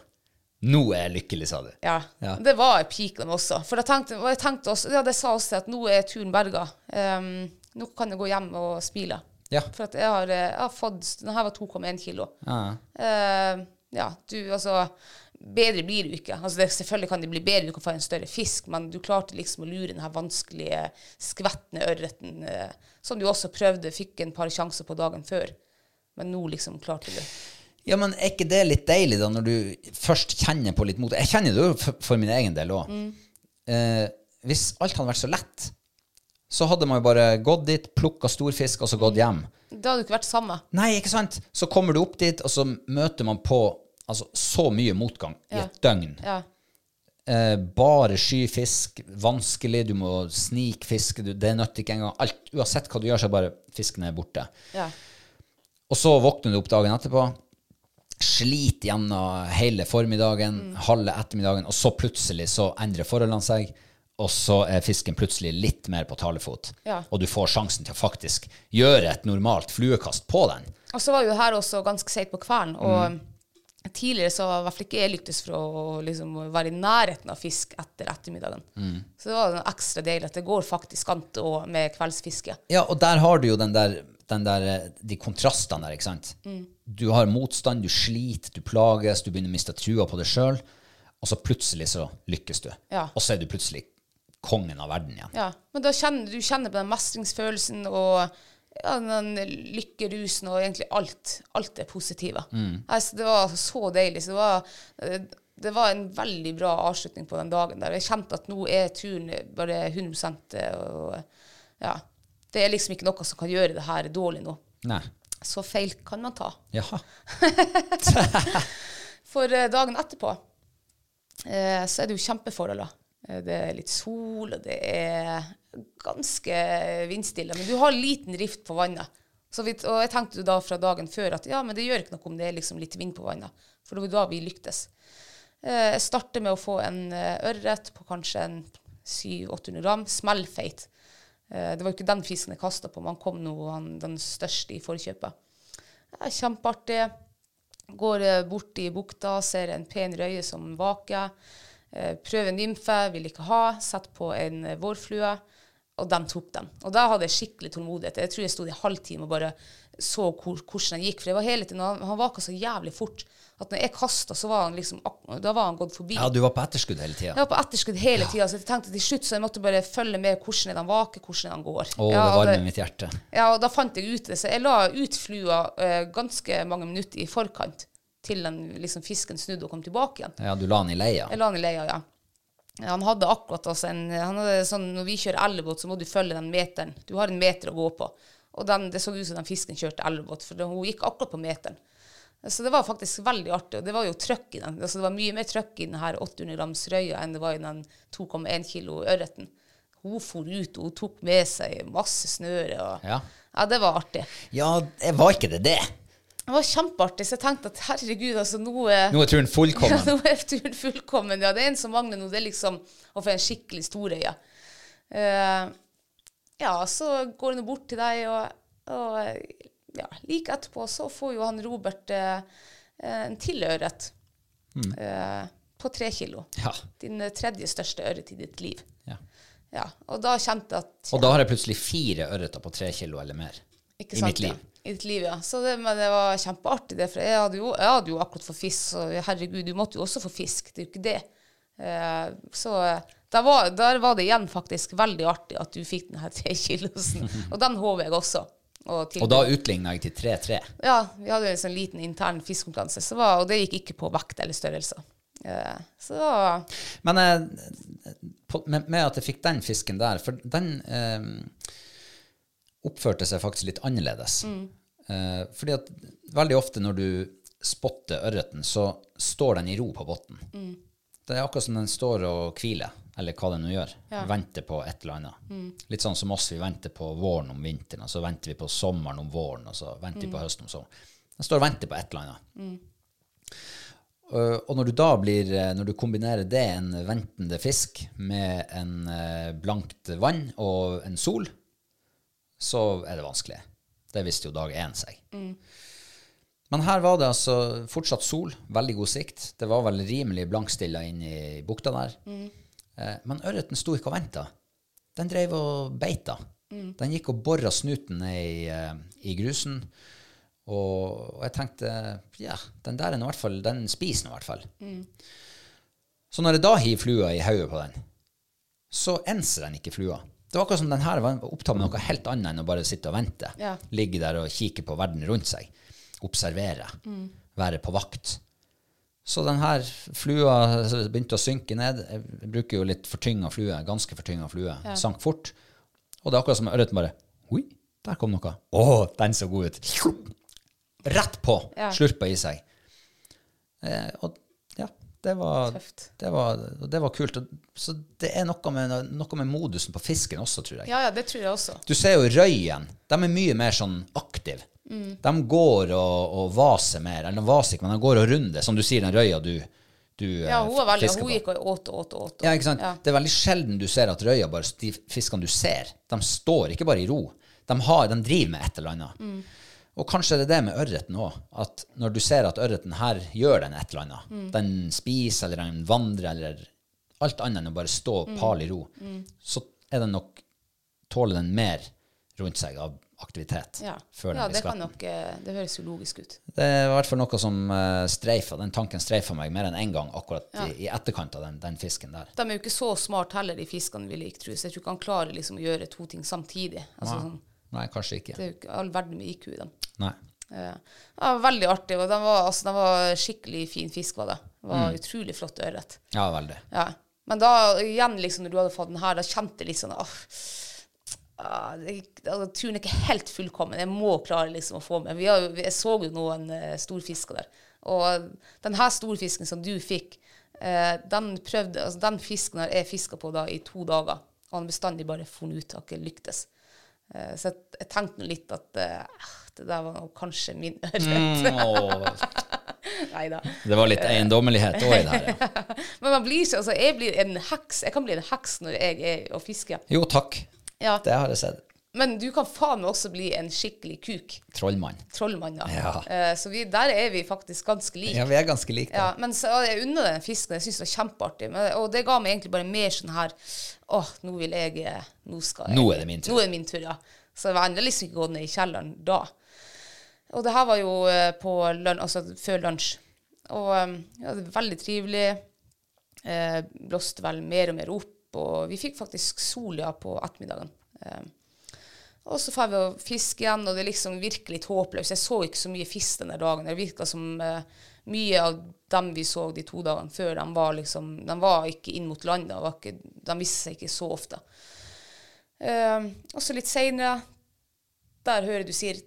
Nå er jeg lykkelig, sa du. Ja, Ja. det var peaken også. For jeg tenkte, jeg tenkte også, ja, det sa også at nå er turen berga. Um, nå kan jeg gå hjem og smile. Ja. For at jeg har, eh, jeg har fått Den her var 2,1 kilo. Ja. Uh, ja, du, altså Bedre blir du ikke. Altså det, selvfølgelig kan det bli bedre, du kan få en større fisk, men du klarte liksom å lure den her vanskelige, skvettende ørreten, uh, som du også prøvde, fikk en par sjanser på dagen før. Men nå liksom klarte du. Ja, men er ikke det litt deilig, da, når du først kjenner på litt mot Jeg kjenner det jo for, for min egen del òg. Eh, hvis alt hadde vært så lett, så hadde man jo bare gått dit, plukka storfisk, og så gått hjem. Det hadde jo ikke vært samme. Nei, ikke sant? Så kommer du opp dit, og så møter man på altså, så mye motgang i et døgn. Ja. Eh, bare sky fisk. Vanskelig. Du må snikfiske. Du, det nytter ikke engang. Alt, uansett hva du gjør, så er bare fisken er borte. Ja. Og så våkner du opp dagen etterpå. Sliter gjennom hele formiddagen, halve ettermiddagen, og så plutselig så endrer forholdene seg. Og så er fisken plutselig litt mer på talefot. Ja. Og du får sjansen til å faktisk gjøre et normalt fluekast på den. Og så var jo her også ganske seigt på kvelden, og Mm. tidligere så var i hvert fall ikke jeg lyktes for å liksom, være i nærheten av fisk etter ettermiddagen. Mm. Så det var ekstra deilig at det går faktisk an med kveldsfiske. Ja, og der har du jo den der, den der de kontrastene der, ikke sant? Du har motstand, du sliter, du plages, du begynner å miste trua på deg sjøl, og så plutselig så lykkes du. Ja. Og så er du plutselig kongen av verden igjen. Ja, men da kjenner du kjenner på den mestringsfølelsen og ja, den lykkerusen og egentlig alt. Alt er positive. Mm. Altså, det var så deilig. Så det var, det var en veldig bra avslutning på den dagen. der. Jeg kjente at nå er turen bare 100 og ja, Det er liksom ikke noe som kan gjøre det her dårlig nå. Nei. Så feil kan man ta. Jaha. For eh, dagen etterpå eh, så er det jo kjempeforhold. Eh, Det er litt sol, og det er ganske vindstille. Men du har liten rift på vannet. Så vi, og jeg tenkte da fra dagen før at ja, men det gjør ikke noe om det er liksom litt vind på vannet. For det var da vi lyktes. Eh, Jeg starter med å få en eh, ørret på kanskje en 700-800 gram. Smellfeit. Det var jo ikke den fisken jeg kasta på, men han kom nå den største i forkjøpet. Det er kjempeartig. Går bort i bukta, ser en pen røye som vaker. Eh, prøver nymfe, vil ikke ha. sette på en eh, vårflue, og de tok den. Og da hadde jeg skikkelig tålmodighet. Jeg tror jeg sto i halvtime og bare så hvor, hvordan den gikk. For det var hele tiden, han, han vaka så jævlig fort at når jeg kasta, så var han liksom Da var han gått forbi. Ja, du var på etterskudd hele tida. Jeg var på etterskudd hele tida, så jeg tenkte til slutt så jeg måtte bare følge med hvordan han vaker, hvordan han går. Å, Ja, det varmer mitt hjerte. ja, og da fant jeg ut det. Så jeg la ut flua eh, ganske mange minutter i forkant til den, liksom, fisken snudde og kom tilbake igjen. Ja, du la den i leia. Jeg la den i leia, ja. Han hadde akkurat altså en han hadde sånn, Når vi kjører elvebåt, så må du følge den meteren. Du har en meter å gå på. Og den, det så ut som den fisken kjørte elvebåt, for hun gikk akkurat på meteren. Så det var faktisk veldig artig. Og det var jo trøkk i den. Altså, det var mye mer trøkk i den her 800 grams røya enn det var i den 2,1 kilo ørreten. Hun for ut, og hun tok med seg masse snøre. Og, Ja. ja, det var artig. Ja, det var ikke det det? Det var kjempeartig, så jeg tenkte at herregud, altså nå er, Nå er turen ja, fullkommen. nå er turen fullkommen. Ja, det er en som mangler nå. Det er liksom å få en skikkelig storøye. Uh, ja, så går han bort til deg, og, og ja, like etterpå så får jo han Robert uh, en til ørret eh, på tre kilo. Ja. Din eh, tredje største ørret i ditt liv. ja. Ja, og da kjente jeg at Og da har jeg plutselig fire ørreter på tre kilo eller mer. I sant, mitt liv. I ditt liv, ja. Så det, men det var kjempeartig, det. For jeg hadde jo, jeg hadde jo akkurat fått fisk, så herregud, du måtte jo også få fisk. Det er jo ikke det. Eh, så da der var, der var det igjen faktisk veldig artig at du fikk den her trekilosen. Og den håver jeg også. Og, Og da utligna jeg til 3-3. Ja, vi hadde en sånn liten intern fiskekonkurranse, og det gikk ikke på vekt eller størrelse. Eh, så Men eh, på, med, med at jeg fikk den fisken der, for den eh, oppførte seg faktisk litt annerledes. Eh, fordi at veldig ofte når du spotter ørreten, så står den i ro på bunnen. Det er akkurat som den står og hviler, eller hva den nå gjør. Venter på et eller annet. Litt sånn som oss, vi venter på våren om vinteren, og så venter vi på sommeren om våren, og så venter vi på høsten om sommeren. Den står og venter på et eller annet. Uh, og når du da blir, uh, når du kombinerer det, en ventende fisk, med en uh, blankt vann og en sol, så er det vanskelig. Det visste jo dag én seg. Men her var det altså fortsatt sol, veldig god sikt. Det var vel rimelig blankstilla inn i bukta der. Eh, men ørreten sto ikke og venta. Den drev og beita. Den gikk og bora snuten i, eh, i grusen. Og, og jeg tenkte ja, den der er nå i hvert fall, den spiser nå i hvert fall. Så når jeg da hiver flua i hodet på den, så enser den ikke flua. Det var akkurat som den her var opptatt med noe helt annet enn å bare sitte og vente. Ja. Ligge der og kikke på verden rundt seg. Observere. Være på vakt. Så den her flua begynte å synke ned. Jeg bruker jo litt fortynga flue. Ganske fortynga flue. Sank fort. Og det er akkurat som ørreten bare Oi, der kom noe. Å, den så god ut. Rett på. Ja. Slurpa i seg. Eh, og ja, Det var, det var, det var kult. Så det er noe med, noe med modusen på fisken også, tror jeg. Ja, ja, det tror jeg også. Du ser jo røyen. De er mye mer sånn aktive. Mm. De går og, og vaser mer. Eller de vaser ikke, men de går og runder. Som du sier, den røya du, du Ja, hun var veldig, hun gikk og åt og åt og åt. Ja, ikke sant? Ja. Det er veldig sjelden du ser at røya, bare de fiskene du ser, de står ikke bare i ro. De, har, de driver med et eller annet. Mm. Og kanskje det er det med ørreten òg. At når du ser at ørreten her gjør den et eller annet, Mm. den spiser eller den vandrer eller alt annet enn å bare stå Mm. pal i ro, så er den nok tåler den mer rundt seg av aktivitet Ja, ja det kan nok eh, Det høres jo logisk ut. Det er i hvert fall noe som streifer. Den tanken streifa meg mer enn én en gang akkurat i, i etterkant av den, den fisken der. De er jo ikke så smart heller, de fiskene vi liker, tro. Så jeg tror ikke han klarer liksom å gjøre to ting samtidig. Altså, sånn, Nei, kanskje ikke. det er jo ikke all verden med IQ i dem. Nei. det var veldig artig. Og den var, altså, den var skikkelig fin fisk, var det. Det Mm. var utrolig flott ørret. Ja, veldig. Ja. Men da igjen, liksom, når du hadde fått den her, da kjente jeg litt sånn åh, ah, altså, Turen er ikke helt fullkommen. Jeg må klare liksom å få med. Vi har, jeg så jo noen uh, storfisker der. Og den her storfisken som du fikk, uh, den, prøvde, altså, den fisken har jeg fiska på da i to dager. Og han bestandig bare funnet ut, har ikke lyktes. Uh, så jeg, jeg tenkte nå litt at eh, det der var kanskje min ørret. Nei da. Det var litt eiendommelighet òg i det her. Ja. Men man blir ikke altså, jeg blir en heks. Jeg kan bli en heks når jeg er og fisker. Jo, takk. Ja. Det har jeg sett. Men du kan faen meg også bli en skikkelig kuk. Trollmann. Trollmann, ja. Ja. Eh, så vi, der er vi faktisk ganske like. Ja, vi er ganske like. Ja, men så, jeg unner den fisken. Jeg syns det var kjempeartig. Men, og det ga meg egentlig bare mer sånn her Åh, nå vil jeg eh, Nå skal jeg Nå er det min tur. Nå er det min tur, ja. Så jeg var endelig liksom ikke gått ned i kjelleren da. Og det her var jo eh, på lun altså før lunsj. Og eh, ja, det var veldig trivelig. Eh, blåste vel mer og mer opp, og vi fikk faktisk sol ja på ettermiddagen. Eh, og så får vi å fiske igjen, og det er liksom virkelig litt håpløst. Jeg så ikke så mye fisk denne dagen. Det virka som eh, mye av dem vi så de to dagene før, de var liksom De var ikke inn mot land. De, var ikke, de viste seg ikke så ofte. Eh, og så litt seinere, der hører du sier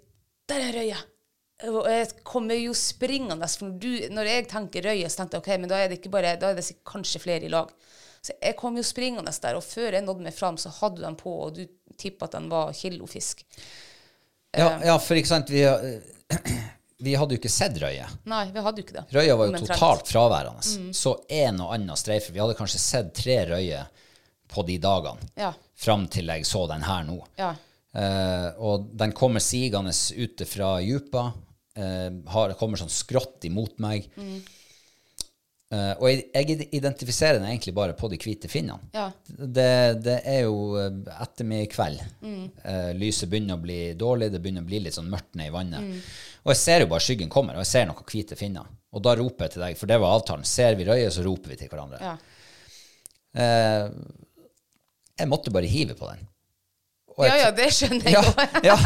'Der er røya'. Og jeg kommer jo springende, for du, når jeg tenker røye, så tenkte jeg ok, men da er det ikke bare, da er det kanskje flere i lag. Så jeg kom jo springende der, og før jeg nådde meg fram, så hadde du den på, og du tippa at den var kilofisk. Ja, ja, for ikke sant, vi, vi hadde jo ikke sett røye. Nei, vi hadde jo ikke det. Røya var jo totalt fraværende. Mm. Så en og annen streifer. Vi hadde kanskje sett tre røyer på de dagene, Ja. fram til jeg så den her nå. Ja. Eh, og den kommer sigende ut fra djupa. Eh, har, kommer sånn skrått imot meg. Mm. Eh, og jeg, jeg identifiserer den egentlig bare på de hvite finnene. Ja. Det, det er jo eh, ettermiddagskveld. Mm. Eh, lyset begynner å bli dårlig, det begynner å bli litt sånn mørkt ned i vannet. Mm. Og jeg ser jo bare skyggen kommer, og jeg ser noen hvite finner. Og da roper jeg til deg, for det var avtalen. Ser vi røyet, så roper vi til hverandre. Ja. Eh, jeg måtte bare hive på den. Ja, ja, det skjønner jeg ja, jo. ja,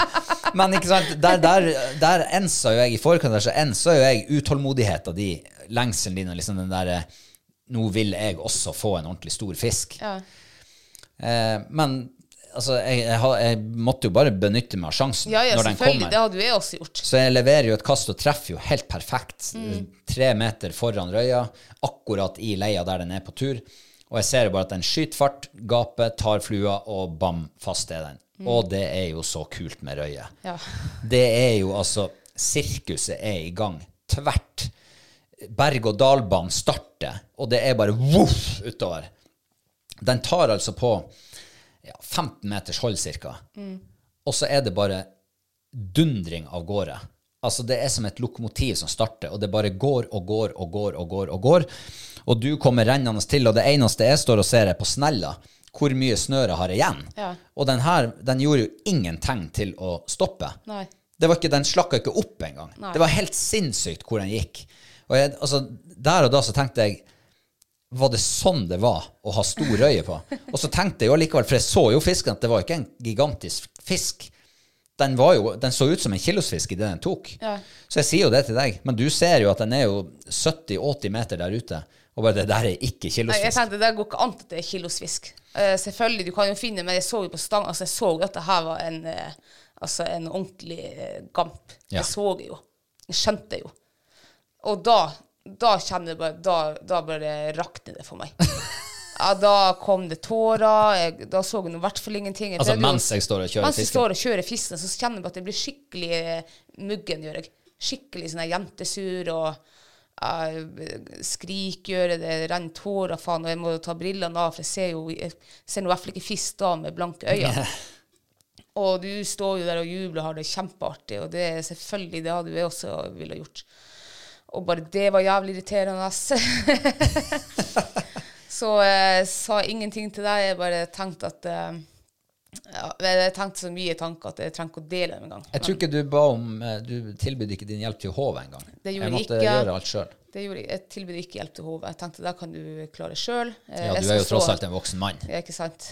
men ikke sant, der, der, der ensa jo jeg i forkant der, så ensa jo jeg utålmodigheten din, lengselen din, og liksom den der eh, Nå vil jeg også få en ordentlig stor fisk. Ja. Eh, men altså, jeg, jeg, jeg måtte jo bare benytte meg av sjansen Ja, ja, når den kommer. Det hadde jeg også gjort. Så jeg leverer jo et kast og treffer jo helt perfekt. Mm. Tre meter foran røya, akkurat i leia der den er på tur. Og jeg ser jo bare at den skyter fart, gaper, tar flua, og bam, fast er den. Og det er jo så kult med røye. Mm. Ja. Det er jo altså Sirkuset er i gang. Tvert. Berg-og-dal-banen starter, og det er bare voff utover. Den tar altså på ja, 15 meters hold cirka. Og så er det bare dundring av gårde. Altså Det er som et lokomotiv som starter, og det bare går og går og går og går. Og går. Og du kommer rennende til, og det eneste jeg står og ser, er på snella. Hvor mye snøret har igjen? Ja. Og den her den gjorde jo ingen tegn til å stoppe. Nei. Det var ikke, Den slakka ikke opp engang. Det var helt sinnssykt hvor den gikk. Og jeg, altså, Der og da så tenkte jeg Var det sånn det var å ha stor røye på? Og så tenkte jeg jo likevel, for jeg så jo fisken, at det var ikke en gigantisk fisk. Den, var jo, den så ut som en kilosfisk i det den tok. Ja. Så jeg sier jo det til deg. Men du ser jo at den er jo 70-80 meter der ute. Og bare det der er ikke Nei, jeg tenkte det går ikke an at det er kilosfisk. Uh, selvfølgelig, du kan jo finne, men jeg så jo på stang, altså jeg så at det her var en, uh, altså en ordentlig uh, gamp. Ja. Jeg så det jo. Jeg skjønte det jo. Og da da kjenner jeg bare Da, da bare rakner det for meg. Ja, da kom det tårer. Jeg, da så jeg i hvert fall ingenting. Jeg Altså mens jeg står og kjører fisken? mens jeg står og kjører fisken, så kjenner jeg at jeg blir skikkelig eh, muggen, gjør jeg. Skikkelig sånn jentesur og uh, skriker, gjør jeg, det renner tårer, faen, og jeg må ta brillene av, for jeg ser jo jeg ser i hvert fall ikke fisk da med blanke øyne. Og du står jo der og jubler og har det kjempeartig, og det er selvfølgelig det hadde jo jeg også ville gjort. Og bare det var jævlig irriterende. så jeg sa ingenting til deg, jeg bare tenkte at eh, ja, Jeg tenkte så mye tanker at jeg trenger ikke å dele dem engang. Jeg tror ikke du ba om eh, Du tilbød ikke din hjelp til HV engang. Det jeg måtte ikke. gjøre alt sjøl. Jeg. Jeg tilbød ikke hjelp til HV. Jeg tenkte da kan du klare sjøl. Ja, du er jo tross alt en voksen mann. Ja, ikke sant.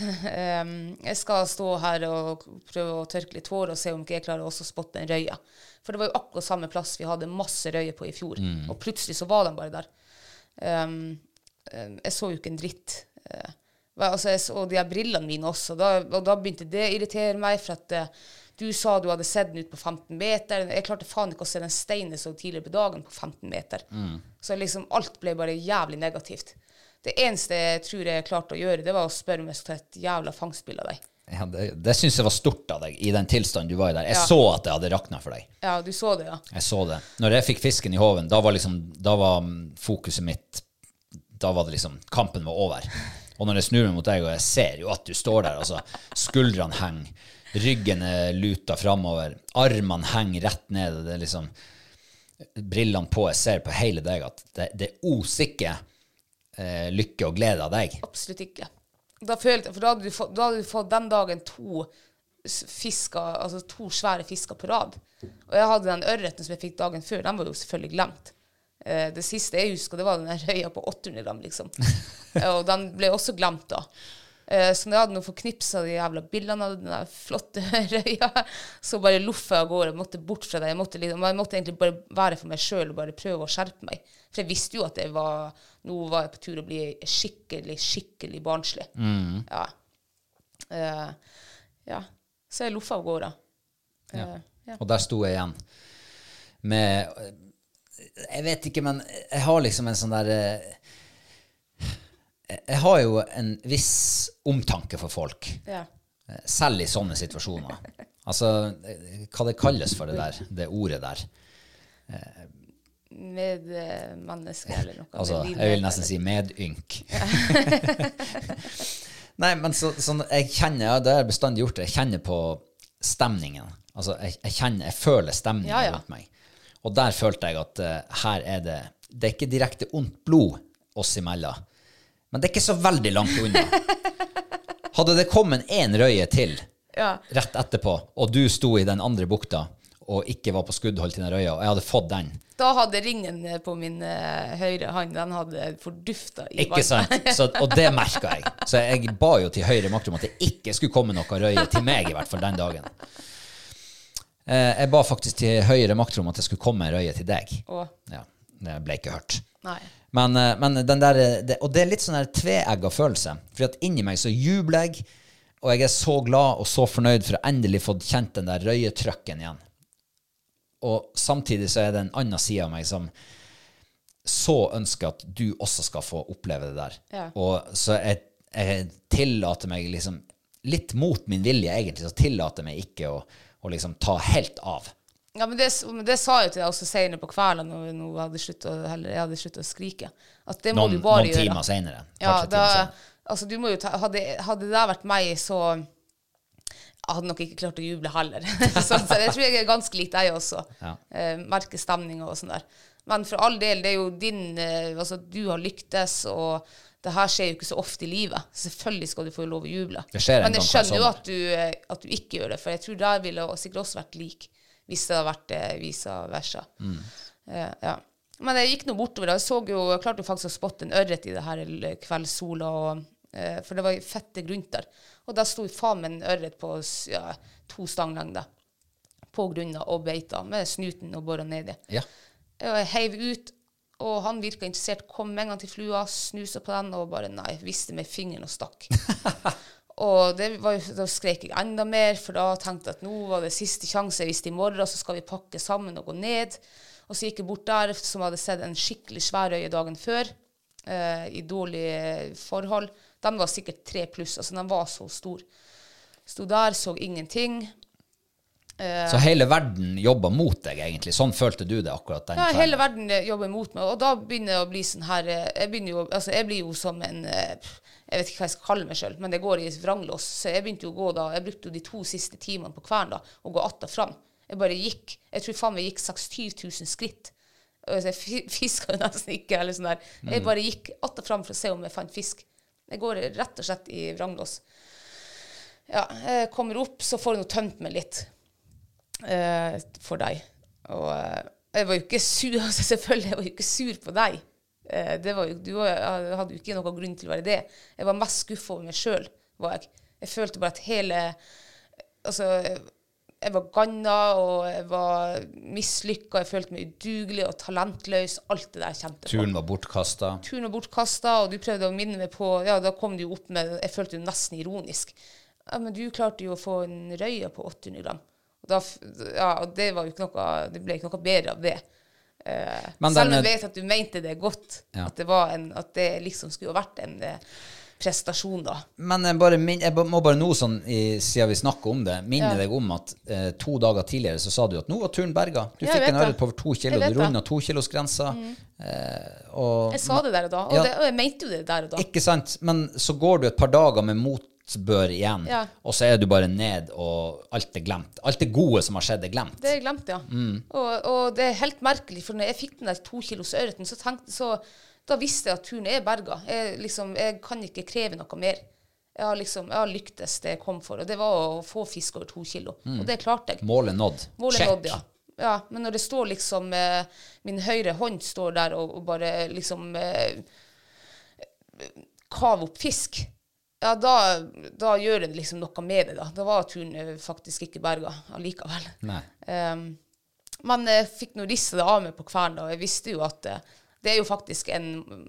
Jeg skal stå her og prøve å tørke litt hår og se om ikke jeg klarer også å spotte en røye. For det var jo akkurat samme plass vi hadde masse røye på i fjor, Mm. og plutselig så var de bare der. Jeg så jo ikke en dritt. Eh, altså, så, og de her brillene mine også. Da, og da begynte det å irritere meg, for at uh, du sa du hadde sett den ut på 15 meter. Jeg klarte faen ikke å se den steinen så tidligere på dagen på 15 meter. Så liksom alt ble bare jævlig negativt. Det eneste jeg tror jeg klarte å gjøre, det var å spørre om jeg skulle ta et jævla fangstbilde av deg. Ja, det det syns jeg var stort av deg i den tilstanden du var i der. Jeg Ja. så at det hadde rakna for deg. Ja, du så det, ja. Jeg så det. Når jeg fikk fisken i håven, da var liksom Da var mm, fokuset mitt Da var det liksom Kampen var over. Og når jeg snur meg mot deg, og jeg ser jo at du står der, altså Skuldrene henger, ryggen er luta framover, armene henger rett ned, det er liksom Brillene på, jeg ser på hele deg at det, det er ikke eh, lykke og glede av deg. Absolutt ikke. Da følte, for da hadde, du fått, da hadde du fått den dagen to fisker, altså to svære fisker på rad. Og jeg hadde den ørreten som jeg fikk dagen før, den var jo selvfølgelig glemt. Eh, det siste jeg husker, det var den der røya på 800 gram, liksom. Eh, og den ble også glemt da. Eh, så når jeg hadde nå fått knipsa de jævla bildene av den flotte røya, så bare loffa jeg av gårde. Jeg måtte bort fra det. Jeg måtte, liksom, jeg måtte egentlig bare være for meg sjøl og bare prøve å skjerpe meg. For jeg visste jo at jeg var, nå var jeg på tur å bli skikkelig, skikkelig barnslig. Ja. Uh, ja. Så jeg loffa av gårde. Eh, ja. Og der sto jeg igjen med Jeg vet ikke, men jeg har liksom en sånn der eh, Jeg har jo en viss omtanke for folk, ja. selv i sånne situasjoner. Altså, hva det kalles for det der, det ordet der. Med eh, eller noe. Altså, jeg vil nesten si medynk. Nei, men så, sånn, jeg kjenner, ja, det har jeg bestandig gjort, jeg kjenner på stemningen. Altså, jeg, jeg kjenner, jeg føler stemningen Ja, ja. rundt meg. Og der følte jeg at uh, her er det, det er ikke direkte ondt blod oss imellom, men det er ikke så veldig langt unna. Hadde det kommet en røye til Ja. rett etterpå, og du sto i den andre bukta, og ikke var på skuddhold til den røya, og jeg hadde fått den, Da hadde ringen på min uh, høyre hånd den hadde fordufta i Ikke sant? Så, og det merka jeg. Så jeg ba jo til høyre makt om at det ikke skulle komme noe røye til meg, i hvert fall den dagen. Eh, jeg ba faktisk til høyere makt om at jeg skulle komme med røye til deg. Ja, det ble ikke hørt. nei. Men, eh, men den der, det, og det er litt sånn der tveegga følelse. For at inni meg så jubler jeg, og jeg er så glad og så fornøyd for å endelig få kjent den der røyetrøkken igjen. Og samtidig så er det en annen side av meg som så ønsker at du også skal få oppleve det der. Ja. Og så jeg, jeg tillater meg liksom, litt mot min vilje egentlig, så tillater jeg meg ikke å, å liksom ta helt av. Ja, men det, men det sa jeg jo til deg også senere på kvelden når jeg hadde sluttet å, eller jeg hadde sluttet å skrike. At det må Noen, du bare noen gjøre. timer senere. Ja, par-tre da, timer senere. altså du må jo ta, hadde, hadde det vært meg, så jeg hadde nok ikke klart å juble heller. så, så jeg tror jeg er ganske lik deg også. Ja. Eh, merke stemninga og sånn der. Men for all del, det er jo din eh, Altså, du har lyktes, og det her skjer jo ikke så ofte i livet. Selvfølgelig skal du få lov å juble. Men jeg skjønner jo at du, eh, at du ikke gjør det, for jeg tror der ville sikkert også vært lik hvis det hadde vært visa vice versa. Mm. Uh, ja. Men jeg gikk nå bortover. Jeg så jo, jeg klarte jo faktisk å spotte en ørret i det her kveldssola, og, uh, for det var fette grunt der. Og der sto faen meg en ørret på ja, to stanglengder på grunna og beita, med snuten og bora nedi. Ja. Jeg heiv ut, og han virka interessert. Kom med en gang til flua, snusa på den og bare nei, viste med fingeren og stakk. og det var, da skrek jeg enda mer, for da tenkte jeg at nå var det siste sjanse. Hvis i morgen så skal vi pakke sammen og gå ned. Og så gikk jeg bort der, som hadde sett en skikkelig svær øye dagen før, eh, i dårlige forhold. Den var sikkert tre pluss, altså den var så stor. Sto der, så ingenting. Så hele verden jobba mot deg, egentlig. Sånn følte du det akkurat den Ja, kvelden? hele verden eh, jobber mot meg, og da begynner jeg å bli sånn her eh, Jeg, jo, altså jeg blir jo som en eh, Jeg vet ikke hva jeg skal kalle meg sjøl, men det går i vranglås. Så jeg begynte jo å gå da Jeg brukte jo de to siste timene på kvelden da, å gå att og fram. Jeg bare gikk Jeg tror faen meg gikk 6000 000 skritt. Og jeg fi- fiska jo nesten ikke, eller sånn der. Jeg bare gikk att og fram for å se om jeg fant fisk. Jeg går rett og slett i vranglås. Ja, jeg kommer opp, så får jeg nå tømt meg litt eh, for deg. Og eh, jeg var jo ikke sur, altså selvfølgelig, jeg var jo ikke sur på deg. Eh, det var jo, du hadde jo ikke noen grunn til å være det. Jeg var mest skuffa over meg sjøl. Jeg. jeg følte bare at hele Altså, jeg var ganna, og jeg var mislykka, jeg følte meg udugelig og talentløs. Alt det der kjente på Turen var bortkasta. turen var bortkasta, og du prøvde å minne meg på Ja, da kom du jo opp med Jeg følte det nesten ironisk. Ja, men du klarte jo å få en røye på 800 gram. Og, da, ja, og det ikke noe Det ble ikke noe bedre av det. Uh, Men selv om jeg vet at du mente det godt. Ja. At, det var en, at det liksom skulle vært en uh, prestasjon, da. Men jeg, bare min, jeg må bare nå, sånn, i, siden vi snakker om det, minne Ja. deg om at uh, to dager tidligere så sa du at nå var turen berga. Du jeg fikk en ørret på over to kilo, du runda tokilosgrensa. Mm. og Jeg sa det der og da, og, Ja. det, og jeg mente jo det der og da. Ikke sant? Men så går du et par dager med motbør igjen, Ja. og så er du bare ned, og alt er glemt. Alt det gode som har skjedd, er glemt. Det er glemt, ja. Mm. Og, og det er helt merkelig, for når jeg fikk den der to kilos ørreten, så, tenkte- så da visste jeg at turen er berga. Jeg, liksom, jeg kan ikke kreve noe mer. Jeg har liksom, jeg har lyktes det jeg kom for, og det var å få fisk over to kilo. Og det klarte jeg. Målet nådd. Målet Mm. Check. nådd, ja. ja. Men når det står liksom eh, Min høyre hånd står der og, og bare liksom eh, Kav opp fisk. Ja, da, da gjør det liksom noe med det, da. Da var turen eh, faktisk ikke berga allikevel. Nei. Um, men jeg fikk nå rissa det av meg på kvelden, og Jeg visste jo at eh, det er jo faktisk en,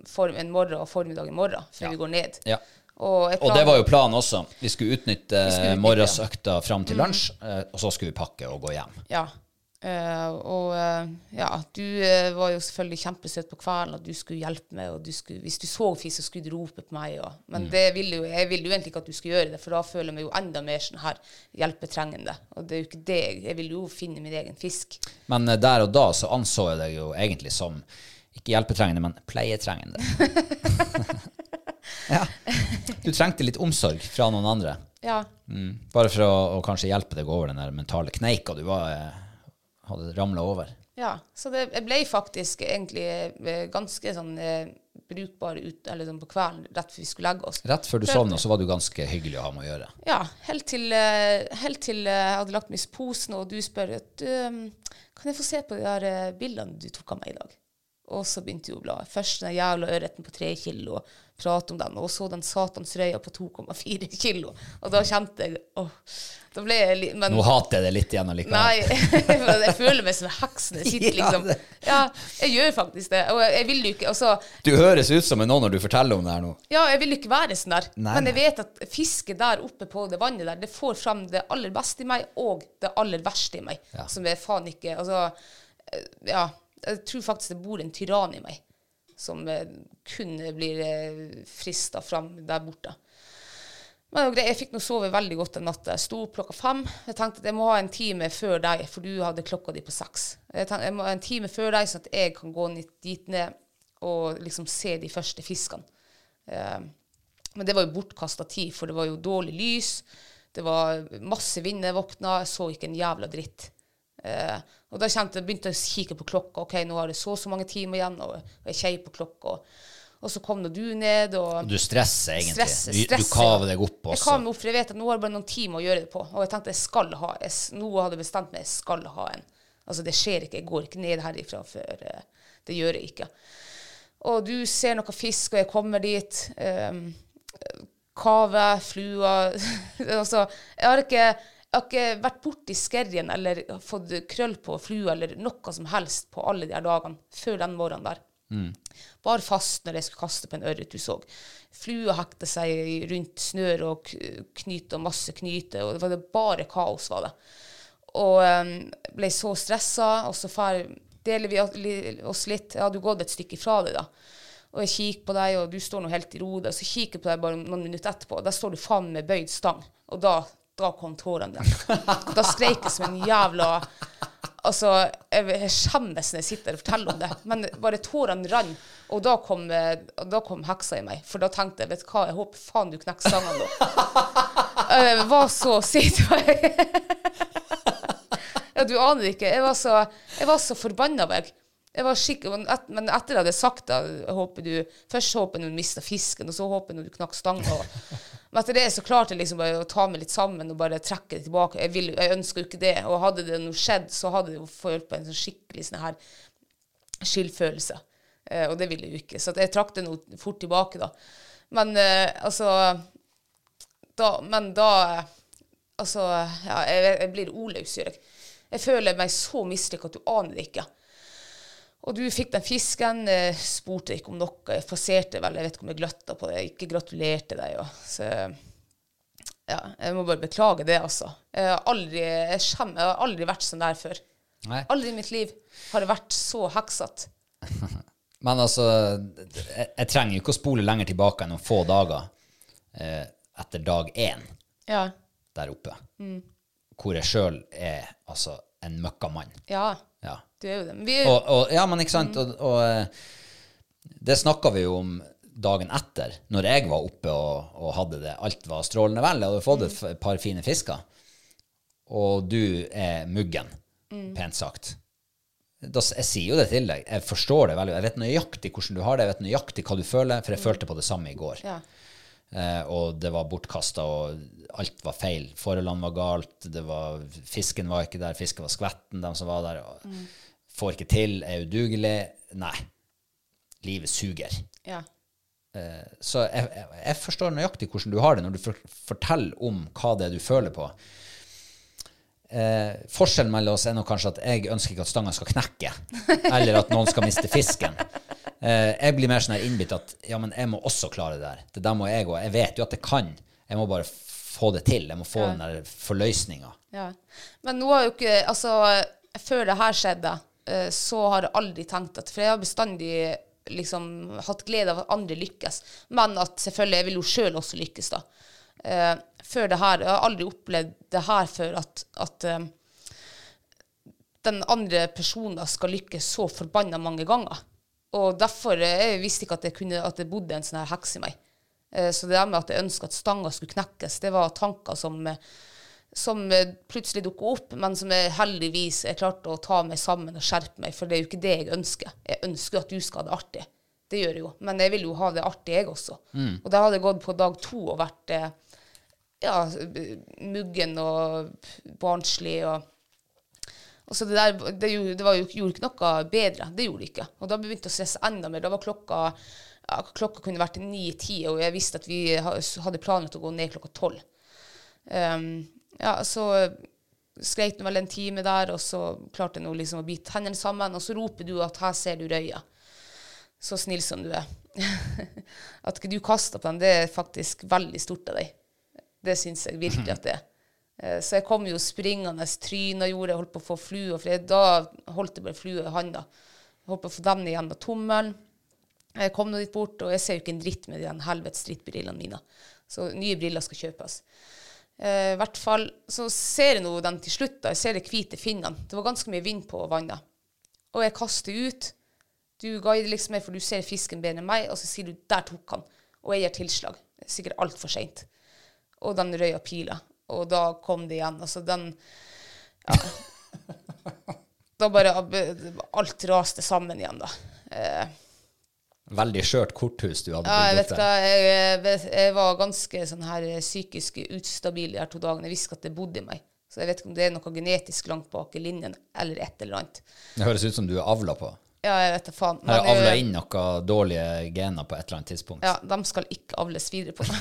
form, en morgen og formiddag i morgen før Ja. vi går ned. Ja. Og, plan, Og det var jo planen også. Vi skulle utnytte utnytte, morgensøkta fram til lunsj, eh, og så skulle vi pakke og gå hjem. Ja. Eh, og uh, ja, du uh, var jo selvfølgelig kjempesøt på kvelden, og du skulle hjelpe meg. og du skulle, Hvis du så fisk, så skulle du rope på meg. Og, men det ville jo, jeg ville jo egentlig ikke at du skulle gjøre det, for da føler jeg meg jo enda mer sånn her hjelpetrengende. Og det er jo ikke det. jeg- ville vil jo finne min egen fisk. Men der og da så anså jeg deg jo egentlig som ikke hjelpetrengende, men pleietrengende. ja. Du trengte litt omsorg fra noen andre. Ja. Mm. Bare for å, å kanskje hjelpe deg over den der mentale kneika du var, hadde ramla over. Ja, så det, ble faktisk egentlig eh, ganske sånn eh, brukbar ut, eller sånn på kvelden rett før vi skulle legge oss. Rett før du sovna, så var du ganske hyggelig å ha med å gjøre. Ja, helt til, eh, helt til jeg hadde lagt meg i posen, og du spør at um, kan jeg få se på de der bildene du tok av meg i dag? Og så begynte jeg å bla. Først den jævla ørreten på tre kilo, prate om den, og så den satans røya på 2,4 kilo. Og da kjente jeg åh, da ble jeg litt Men Nå hater jeg det litt igjen allikevel. Nei, jeg føler meg som en heks når jeg sitter liksom Ja, jeg gjør faktisk det. Og jeg vil jo ikke altså, Du høres ut som en nå når du forteller om det her nå. Ja, jeg vil jo ikke være sånn der. Nei, men jeg vet at fisket der oppe på det vannet der, det får fram det aller beste i meg og det aller verste i meg. Ja. Som er faen ikke Altså, eh, ja. Jeg tror faktisk det bor en tyrann i meg som eh, bli blir eh, frista fram der borte. Men jeg fikk nå sove veldig godt den natta. Jeg sto opp klokka fem. Jeg tenkte at jeg må ha en time før deg, for du hadde klokka di på seks. Jeg tenkte jeg må ha en time før deg, sånn at jeg kan gå dit ned og liksom se de første fiskene. Eh, men det var jo bortkasta tid, for det var jo dårlig lys. Det var masse vind jeg våkna. Jeg så ikke en jævla dritt. Eh, og da kjente jeg, begynte å kikke på klokka. Ok, nå har jeg så og så mange timer igjen, og, jeg jeg kjei på klokka. Og så kom nå du ned, og Du stresser egentlig. Stresser, Du- du stresser, kaver deg opp Også. Jeg kaver meg opp, for jeg vet at nå har jeg bare noen timer å gjøre det på. Og jeg tenkte jeg skal ha jeg, Nå hadde jeg bestemt meg, jeg skal ha en. Altså, det skjer ikke. Jeg går ikke ned herifra før eh, Det gjør jeg ikke. Og du ser noe fisk, og jeg kommer dit. Um, kave, flua Altså, jeg har ikke jeg har ikke vært borti skerrien eller fått krøll på flua eller noe som helst på alle de her dagene før den morgenen der. Bare fast når jeg skulle kaste på en ørret du så. Flua hekta seg rundt snør og knyte og masse knyte, og det var det bare kaos, var det. Og um, ble så stressa, og så fær deler vi oss litt. Jeg hadde jo gått et stykke fra deg, da. Og jeg kikker på deg, og du står nå helt i ro. og Så kikker jeg på deg bare noen minutter etterpå, og der står du faen med bøyd stang. Og da, da kom tårene dine. Da jeg som en jævla Altså, jeg, jeg skjemmes når jeg sitter og forteller om det, men bare tårene rant. Og da kom, da kom heksa i meg, for da tenkte jeg, vet du hva, jeg håper faen du knekker stangene nå. Jeg var så sint. ja, du aner ikke. Jeg var så, jeg var så forbanna på. Jeg var men etter at jeg hadde sagt det, jeg håper du, først håper jeg du mista fisken, og så håper jeg du knakk stanga. Men etter det så klarte jeg liksom bare å ta meg litt sammen og bare trekke det tilbake. Jeg, vil, jeg ønsker jo ikke det. Og hadde det noe skjedd, så hadde jeg jo følt på en sånn skikkelig sånn her skyldfølelse. Eh, og det ville jo ikke. Så jeg trakk det nå fort tilbake, da. Men eh, altså da, Men da eh, Altså, ja, jeg, jeg blir ordløs, gjør jeg. Jeg føler meg så mislykka at du aner det ikke. Og du fikk den fisken, eh, spurte ikke om noe. Jeg passerte vel, jeg vet ikke om jeg gløtta på det. Ikke gratulerte deg. Og, så ja, jeg må bare beklage det, altså. Jeg har aldri, jeg skjem, jeg har aldri vært sånn der før. Nei. Aldri i mitt liv har jeg vært så heksete. Men altså, jeg, jeg trenger jo ikke å spole lenger tilbake enn noen få dager eh, etter dag én Ja. der oppe. Hvor jeg sjøl er altså en møkkamann. ja, Ja. Du er jo det. Vi, Og, og, ja, men ikke sant? Og, og eh, det snakka vi jo om dagen etter, når jeg var oppe og, og hadde det. Alt var strålende vel. Jeg hadde fått et par fine fisker. Og du er muggen, pent sagt. Da, jeg sier jo det til deg. Jeg forstår det veldig. Jeg vet nøyaktig hvordan du har det. Jeg vet nøyaktig hva du føler, for jeg følte på det samme i går. ja. Eh, og det var bortkasta, og alt var feil. Forholdene var galt, det var, fisken var ikke der, fisken var skvetten, de som var der. Og, Får ikke til, er udugelig. Nei. Livet suger. ja. Eh, så jeg, jeg, forstår nøyaktig hvordan du har det, når du forteller om hva det er du føler på. Eh, forskjellen mellom oss er nok kanskje at jeg ønsker ikke at stanga skal knekke, eller at noen skal miste fisken. Eh, jeg blir mer sånn innbitt at ja, men jeg må også klare det der. Det der må jeg òg. Jeg vet jo at jeg kan. Jeg må bare få det til. Jeg må få den der forløsninga. Ja. Men nå har jo ikke Altså, før det her skjedde, så har jeg aldri tenkt at For jeg har bestandig liksom hatt glede av at andre lykkes. Men at selvfølgelig, jeg vil jo sjøl også lykkes, da. Eh, før det her Jeg har aldri opplevd det her før at, at eh, den andre personen skal lykkes så forbanna mange ganger. Og derfor eh, jeg visste ikke at det, kunne, at det bodde en sånn her heks i meg. Eh, Så det der med at jeg ønska at stanga skulle knekkes, det var tanker som, eh, som eh, plutselig dukker opp, men som jeg heldigvis jeg klarte å ta meg sammen og skjerpe meg, for det er jo ikke det jeg ønsker. Jeg ønsker at du skal ha det artig. Det gjør jeg jo. Men jeg vil jo ha det artig, jeg også. Og da hadde jeg gått på dag to og vært eh, ja, muggen og barnslig og så det der, det, det var jo, gjorde ikke noe bedre. Det gjorde det ikke. Og da begynte det å stresse enda mer. Da var klokka ja, klokka kunne vært ni-ti, og jeg visste at vi hadde planlagt å gå ned klokka tolv. Um, ja, så skreit den vel en time der, og så klarte jeg nå liksom å bite hendene sammen, og så roper du at 'her ser du røya'. Så snill som du er. at ikke du kaster på den, det er faktisk veldig stort av deg. Det syns jeg virkelig at det er. Eh, Så jeg kom jo springende, tryna gjorde jeg, holdt på å få flua, for jeg, da holdt jeg bare flua i handa. Holdt på å få den igjen av tommelen. Jeg kom nå dit bort, og jeg ser jo ikke en dritt med de den helvetes drittbrillene mine. Så nye briller skal kjøpes. Eh, I hvert fall så ser jeg nå den til slutt, da. Jeg ser de hvite finnene. Det var ganske mye vind på vannet. Og jeg kaster ut. Du guider liksom meg, for du ser fisken bedre enn meg, og så sier du 'der tok han'. Og jeg gir tilslag. Sikkert altfor seint. Og den røya pila. Og da kom det igjen. Altså den Ja. Da bare alt raste sammen igjen, da. Eh, Veldig skjørt korthus du hadde ja, jeg vet hva, jeg, jeg, var ganske sånn her eh, psykisk ustabil de her to dagene. Jeg visste at det bodde i meg. Så jeg vet ikke om det er noe genetisk langt bak i linjen, eller et eller annet. Det høres ut som du er avla på. Ja, jeg vet da faen. Har Men, avla eh, inn noen dårlige gener på et eller annet tidspunkt. Ja, de skal ikke avles videre på.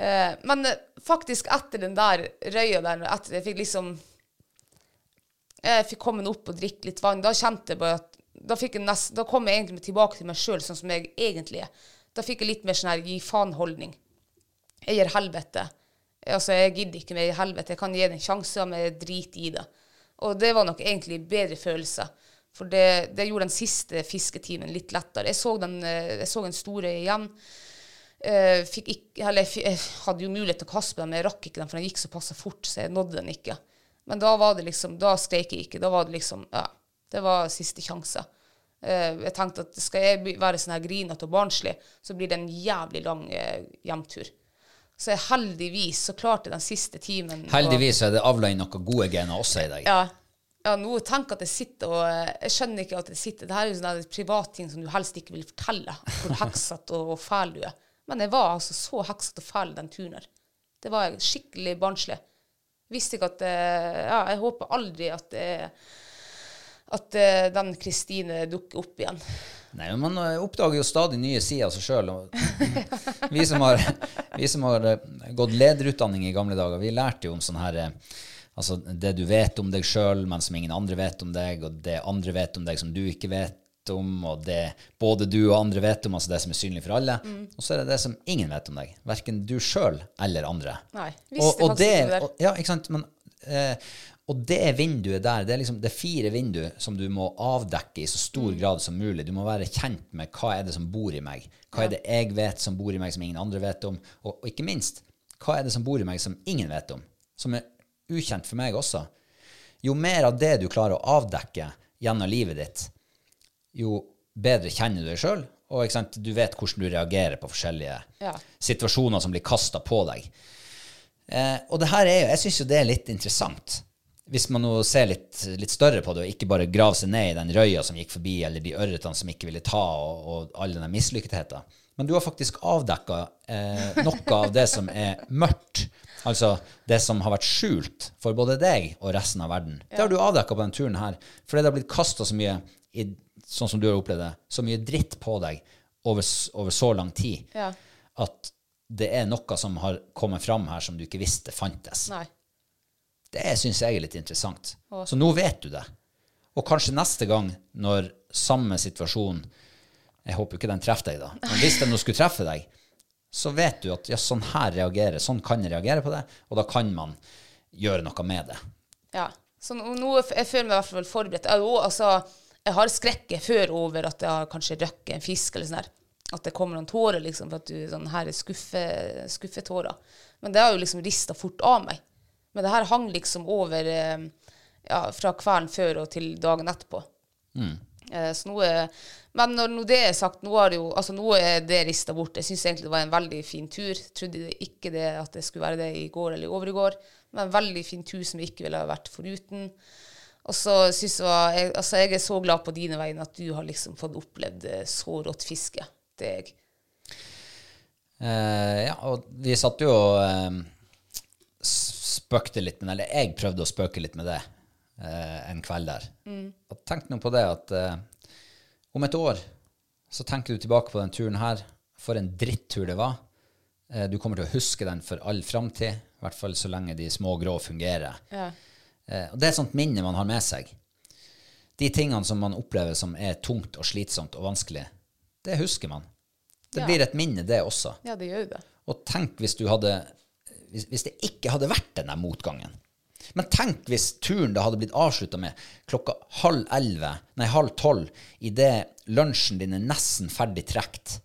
Eh, Men eh, faktisk etter den der røya der, etter jeg fikk liksom Jeg fikk komme opp og drikke litt vann, da kjente jeg bare at Da, nest, da kom jeg egentlig tilbake til meg sjøl sånn som jeg egentlig er. Da fikk jeg litt mer sånn her gi faen-holdning. Jeg gir helvete. Altså, jeg gidder ikke mer helvete. Jeg kan gi det en sjanse, men jeg driter i det. Og det var nok egentlig bedre følelse. For det, det gjorde den siste fisketimen litt lettere. Jeg så den, eh, jeg så den store igjen. Eh, fikk ikke, eller, jeg hadde jo mulighet til å kaste på den, men jeg rakk ikke den, for den gikk såpass fort, så jeg nådde den ikke. Men da var det liksom, da skrek jeg ikke. Da var det liksom, ja, det var siste sjanse. Eh, jeg tenkte at skal jeg være sånn her grinete og barnslig, så blir det en jævlig lang eh, hjemtur. Så jeg, heldigvis så klarte jeg den siste timen. Heldigvis er det avla inn noen gode gener også i deg. ja. ja, nå tenker jeg at jeg sitter og eh, Jeg skjønner ikke at jeg sitter Det her er jo sånne privatting som du helst ikke vil fortelle, hvor heksete og, og fæl du er. Men jeg var altså så heksete og fæl den turen her. Det var skikkelig barnslig. Visste ikke at Ja, jeg håper aldri at eh, at eh, den Kristine dukker opp igjen. Nei, men Man eh, oppdager jo stadig nye sider av seg sjøl. Vi, som har- vi som har eh, gått lederutdanning i gamle dager, vi lærte jo om sånn her Altså det du vet om deg sjøl, men som ingen andre vet om deg, og det andre vet om deg som du ikke vet om, og det både du og andre vet om, altså det som er synlig for alle. Og så er det det som ingen vet om deg. Verken du sjøl eller andre. Nei, og, visste og faktisk det, ikke det og, ja, ikke sant? Men, eh, og det vinduet der, det er liksom det fire vinduer som du må avdekke i så stor grad som mulig. Du må være kjent med hva er det som bor i meg. Hva er det jeg vet som bor i meg, som ingen andre vet om? Og, og ikke minst, hva er det som bor i meg som ingen vet om? Som er ukjent for meg også. Jo mer av det du klarer å avdekke gjennom livet ditt, jo bedre kjenner du deg sjøl, og du vet hvordan du reagerer på forskjellige Ja. situasjoner som blir kasta på deg. Eh, og det her er jo, jeg syns jo det er litt interessant. Hvis man nå ser litt, litt større på det, og ikke bare graver seg ned i den røya som gikk forbi, eller de ørretene som ikke ville ta, og, og all den mislykketheten. Men du har faktisk avdekka eh, noe av det som er mørkt. Altså det som har vært skjult for både deg og resten av verden. Det har du avdekka på denne turen her. Fordi det har blitt kasta så mye, i, sånn som du har opplevd det, så mye dritt på deg over, over så lang tid Ja. at det er noe som har kommet fram her som du ikke visste fantes. Nei. Det syns jeg er litt interessant. Så nå vet du det. Og kanskje neste gang når samme situasjon Jeg håper ikke den treffer deg, da. Men hvis den nå skulle treffe deg, så vet du at ja, sånn her reagerer, sånn kan jeg reagere på det, og da kan man gjøre noe med det. Ja. Så nå, nå jeg føler meg i hvert fall forberedt. Jeg, jo, altså, jeg har skrekket før over at jeg har kanskje røkket en fisk eller sånn her. At det kommer noen tårer, liksom, for at du sånn her er skuffe, skuffetårer. Men det har jo liksom rista fort av meg. Men det her hang liksom over eh, ja, fra kvelden før og til dagen etterpå. Mm. så nå er, men når nå det er sagt, nå, har det jo, altså nå er det rista bort. Jeg syns egentlig det var en veldig fin tur. Trodde det ikke det at det skulle være det i går eller i overgår, men en veldig fin tur som vi ikke ville ha vært foruten. Og så synes jeg, jeg, altså jeg er så glad på dine vegne at du har liksom fått opplevd eh, så rått fiske. Det er jeg. Eh, ja, og vi satt jo eh, spøkte litt med eller jeg prøvde å spøke litt med det eh, en kveld der. Og tenk nå på det at eh, om et år så tenker du tilbake på den turen her, for en drittur det var. Eh, du kommer til å huske den for all framtid, i hvert fall så lenge de små grå fungerer. Ja. Eh, og det er et sånt minne man har med seg. De tingene som man opplever som er tungt og slitsomt og vanskelig, det husker man. Det Ja. blir et minne, det også. ja, det gjør det. Og tenk hvis du hadde hvis, hvis det ikke hadde vært den der motgangen. Men tenk hvis turen da hadde blitt avslutta med klokka halv elleve, nei, halv tolv, idet lunsjen din er nesten ferdig trukket.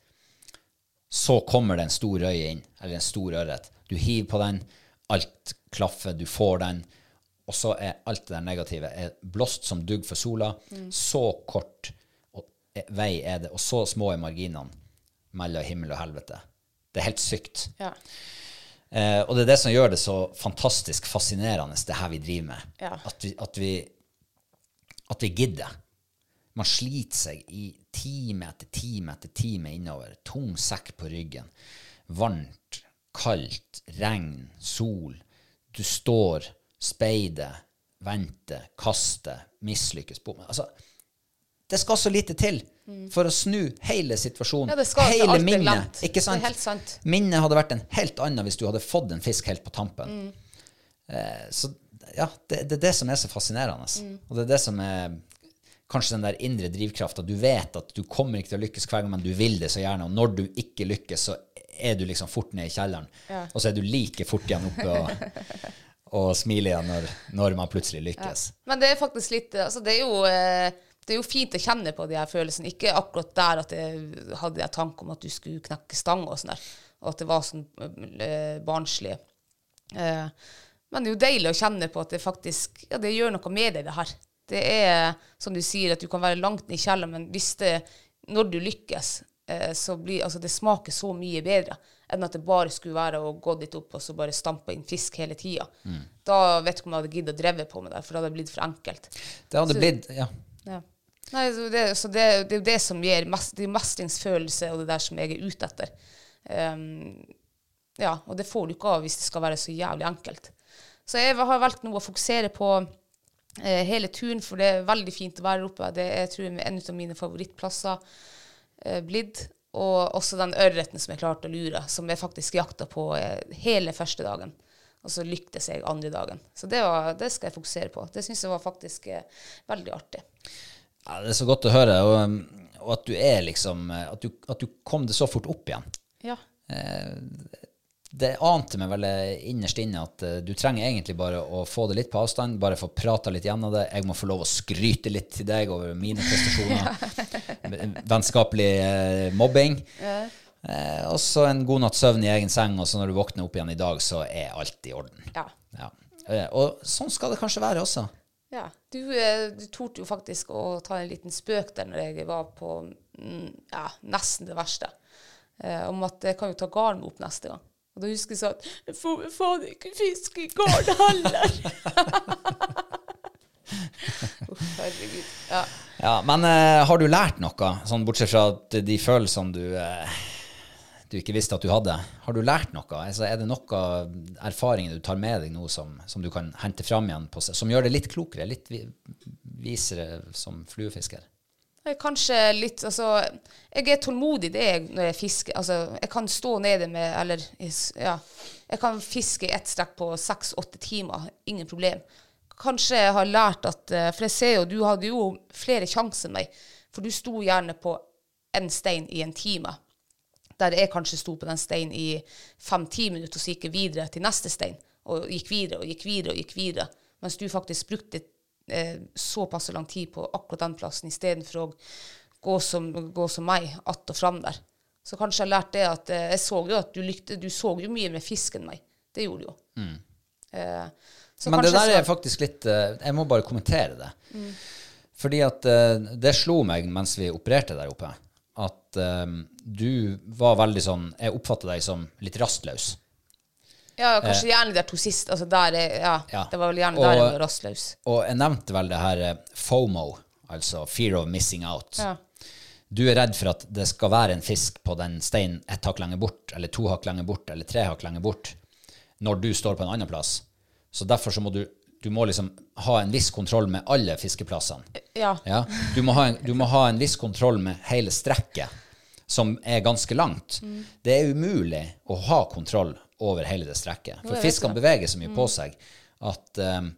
Så kommer det en stor røye inn, eller en stor ørret. Du hiver på den, alt klaffer, du får den. Og så er alt det der negative er blåst som dugg for sola. Så kort eh, vei er det, og så små er marginene mellom himmel og helvete. Det er helt sykt. Ja. Eh, og det er det som gjør det så fantastisk fascinerende, det her vi driver med. Ja. At, vi, at, vi, at vi gidder. Man sliter seg i time etter time etter time innover. Tung sekk på ryggen. Varmt, kaldt, regn, sol. Du står, speider, venter, kaster, mislykkes. Altså, det skal så lite til for å snu hele situasjonen. Mm. Ja, det skal hele minnet. Ikke sant? Det helt sant. Minnet hadde vært en helt annen hvis du hadde fått en fisk helt på tampen. Mm. Eh, så ja, det, det er det som er så fascinerende. Mm. Og det er det som er kanskje den der indre drivkrafta. Du vet at du kommer ikke til å lykkes hver gang, men du vil det så gjerne. Og når du ikke lykkes, så er du liksom fort ned i kjelleren. Ja. Og så er du like fort igjen oppe og, og smile igjen når, når man plutselig lykkes. Men det er faktisk litt altså Det er jo, eh, det er jo fint å kjenne på de her følelsene. Ikke akkurat der at jeg hadde jeg tanke om at du skulle knekke stang og sånn der. Og at det var sånn eh, barnslig. Eh, men det er jo deilig å kjenne på at det faktisk ja, det gjør noe med deg, det her. Det er som du sier, at du kan være langt ned i kjelleren, men hvis det, når du lykkes, eh, så blir altså det smaker så mye bedre enn at det bare skulle være å gå dit opp og så bare stampe inn fisk hele tida. Da vet du ikke om jeg hadde giddet å dreve på med det, for da hadde det blitt for enkelt. Det hadde Så- blitt Ja. Ja. Nei, det, så det, det er jo det som gir mest, det mestringsfølelse, og det der som jeg er ute etter. Um, ja, og det får du ikke av hvis det skal være så jævlig enkelt. Så jeg har valgt nå å fokusere på eh, hele turen, for det er veldig fint å være oppe. Det er tror jeg, en av mine favorittplasser eh, blitt. Og også den ørreten som jeg klarte å lure, som jeg faktisk jakta på eh, hele første dagen. Og så lyktes jeg andre dagen. Så det, var, det skal jeg fokusere på. Det syns jeg var faktisk eh, veldig artig. Ja, det er så godt å høre, og, og at du er liksom at du, at du kom det så fort opp igjen. Ja. Det ante meg vel innerst inne at eh, du trenger egentlig bare å få det litt på avstand, bare få prata litt gjennom det. Jeg må få lov å skryte litt til deg over mine prestasjoner. Vennskapelig eh, mobbing. Ja. og så en god natts søvn i egen seng, og så når du våkner opp igjen i dag, så er alt i orden. Ja. Ja. Eh, og sånn skal det kanskje være også. Ja, du, eh, du torde jo faktisk å ta en liten spøk der når jeg var på mm, ja, nesten det verste. Eh, om at jeg kan jo ta garn opp neste gang. Og da husker jeg sånn Jeg får faen ikke fiske i garn heller! Uff, herregud. Ja. Ja, Men eh, har du lært noe, sånn bortsett fra at de følelsene du eh, du ikke visste at du hadde. Har du lært noe? Altså, er det noe erfaringer du tar med deg nå som, som du kan hente fram igjen, på, som gjør det litt klokere, litt visere som fluefisker? Er Kanskje litt Altså, jeg er tålmodig det jeg når jeg fisker. Altså, jeg kan stå nede med Eller ja. Jeg kan fiske i ett strekk på seks-åtte timer. Ingen problem. Kanskje jeg har lært at eh, For jeg ser jo, du hadde jo flere sjanser enn meg. For du sto gjerne på en stein i en time. Der jeg kanskje sto på den steinen i fem-ti minutter, og så gikk jeg videre til neste stein. Og gikk videre og gikk videre og gikk videre. Mens du faktisk brukte eh, såpass lang tid på akkurat den plassen istedenfor å gå som, gå som meg, att og fram der. Så kanskje jeg lærte det at eh, Jeg så jo at du lykte, du så jo mye mer fisk enn meg. Det gjorde du jo. Eh, så Men det der jeg er faktisk litt eh, Jeg må bare kommentere det. Fordi at eh, det slo meg mens vi opererte der oppe, at eh, du var veldig sånn Jeg oppfatta deg som litt rastløs. Ja, kanskje gjerne de to siste. Altså der er, ja, Eh. Ja. Det var vel gjerne Og- der jeg var rastløs. Og jeg nevnte vel det her eh, FOMO, altså fear of missing out. Ja. Du er redd for at det skal være en fisk på den steinen ett hakk lenger bort, eller to hakk lenger bort, eller tre hakk lenger bort, når du står på en annen plass. Så derfor så må du, du må liksom ha en viss kontroll med alle fiskeplassene. Ja. Ja? Du, må ha en, du må ha en viss kontroll med hele strekket, som er ganske langt. Det er umulig å ha kontroll over hele det strekket. For fiskene beveger så mye på seg at um,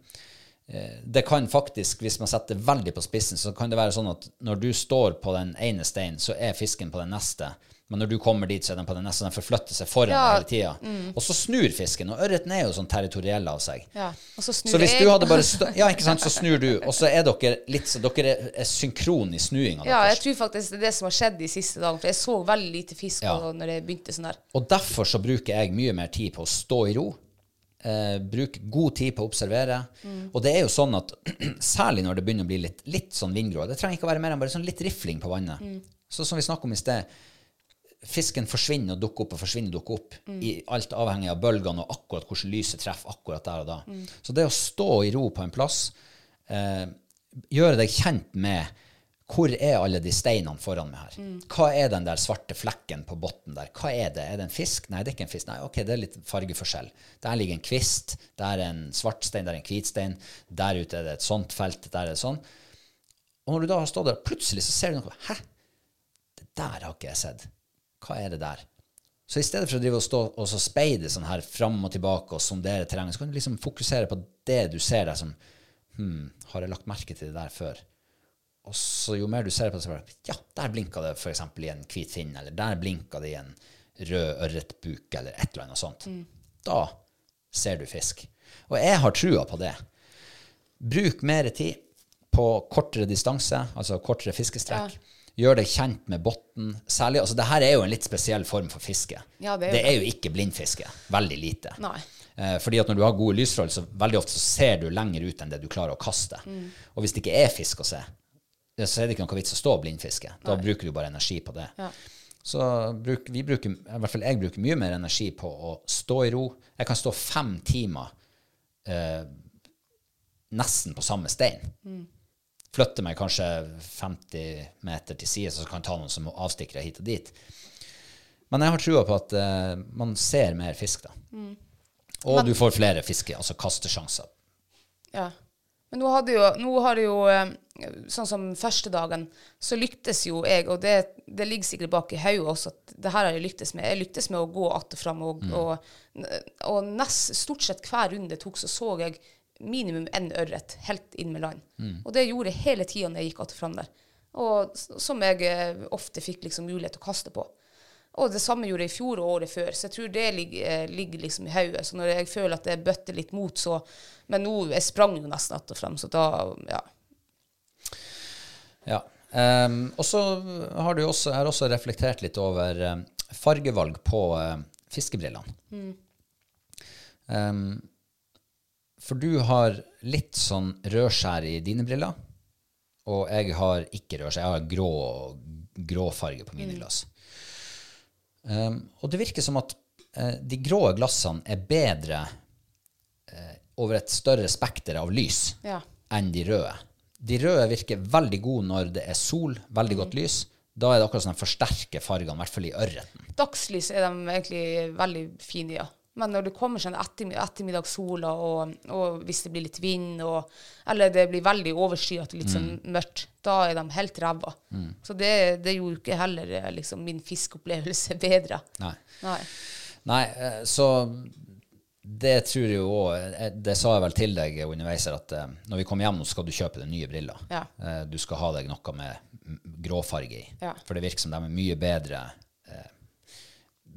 det kan faktisk, hvis man setter veldig på spissen, så kan det være sånn at når du står på den ene steinen, så er fisken på den neste. Men når du kommer dit, så er den på den nesten Den forflytter seg foran Ja, hele tida. Og så snur fisken. Og ørreten er jo sånn territoriell av seg. ja. Og så snur Så hvis du hadde bare Ja, ikke sant, så snur du, og så er dere litt så Dere er- synkron i snuinga Ja, jeg tror faktisk det er det som har skjedd de siste dagene. For jeg så veldig lite fisk Ja. og når det begynte sånn der. Og derfor så bruker jeg mye mer tid på å stå i ro. Eh, bruk god tid på å observere. Og det er jo sånn at særlig når det begynner å bli litt, litt sånn vindgrå Det trenger ikke å være mer enn bare sånn litt rifling på vannet. Så som vi snakket om i sted, fisken forsvinner og dukker opp og forsvinner og dukker opp. I alt avhengig av bølgene og akkurat hvordan lyset treffer akkurat der og da. Så det å stå i ro på en plass, eh, gjøre deg kjent med hvor er alle de steinene foran meg her? Hva er den der svarte flekken på bunnen der? Hva er det? Er det en fisk? Nei, det er ikke en fisk. Nei, ok, det er litt fargeforskjell. Der ligger en kvist, der er en svart stein, der er en hvit stein, der ute er det et sånt felt, der er det sånn. Og når du da har stått der, plutselig så ser du noe. Hæ? Det der har ikke jeg sett. Hva er det der? Så i stedet for å drive og stå og så speide sånn her fram og tilbake og sondere terrenget, så kan du liksom fokusere på det du ser der som Hm, har jeg lagt merke til det der før? Og så jo mer du ser på det, så bare Ja, der blinka det f.eks. i en hvit finn, eller der blinka det i en rød ørretbuk, eller et eller annet sånt. Da ser du fisk. Og jeg har trua på det. Bruk mer tid på kortere distanse, altså kortere fiskestrekk. Gjør deg kjent med bunnen. Særlig, altså det her er jo en litt spesiell form for fiske. Ja, det er jo det er jo ikke blindfiske. Veldig lite. Nei. Eh, fordi at når du har gode lysforhold, så veldig ofte så ser du lenger ut enn det du klarer å kaste. Og hvis det ikke er fisk å se, eh, så er det ikke noe vits å stå og blindfiske. Da bruker du bare energi på det. Så bruk, vi bruker, i hvert fall jeg bruker mye mer energi på å stå i ro. Jeg kan stå fem timer eh, nesten på samme stein. Flytte meg kanskje 50 meter til side, så kan jeg ta noen som avstikkere hit og dit. Men jeg har trua på at uh, man ser mer fisk, da. Og du får flere fiske, altså kastesjanser. Ja. Men nå, hadde jo, nå har det jo eh, Sånn som første dagen, så lyktes jo jeg, og det, det ligger sikkert bak i hodet også, at det her har jeg lyktes med. Jeg lyktes med å gå att og fram, og, og, og nest, stort sett hver runde tok, så så jeg minimum én ørret helt inn med land. Og det gjorde jeg hele tida når jeg gikk att og fram der. Og som jeg eh, ofte fikk liksom mulighet til å kaste på. Og det samme gjorde jeg i fjor og året før, så jeg tror det ligger, eh, ligger liksom i hodet. Så når jeg føler at det bøtter litt mot, så Men nå Jeg sprang jo nesten att og fram, så da Ja. Ja. Um, og så har du også, har også reflektert litt over eh, fargevalg på uh, fiskebrillene. Ehm, for du har litt sånn rødskjær i dine briller, og jeg har ikke rødskjær. Jeg har grå, grå farge på mine glass. Um, og det virker som at uh, de grå glassene er bedre uh, over et større spekter av lys Ja. enn de røde. De røde virker veldig gode når det er sol, veldig godt lys. Da er det akkurat som de forsterker fargene, i hvert fall i ørreten. Dagslys er de egentlig veldig fine, ja. Men når det kommer sånn ettermid ettermiddagssola, og, og hvis det blir litt vind, og, eller det blir veldig overskyet og litt sånn mørkt, da er de helt ræva. Så det, det gjorde ikke heller eh, liksom, min fiskeopplevelse bedre. Nei. Nei. Nei, eh, så det tror jeg jo òg Det sa jeg vel til deg underveis her, at eh, når vi kommer hjem, nå skal du kjøpe deg nye briller. Ja. Eh, Du skal ha deg noe med gråfarge i. Ja. For det virker som de er mye bedre eh, be-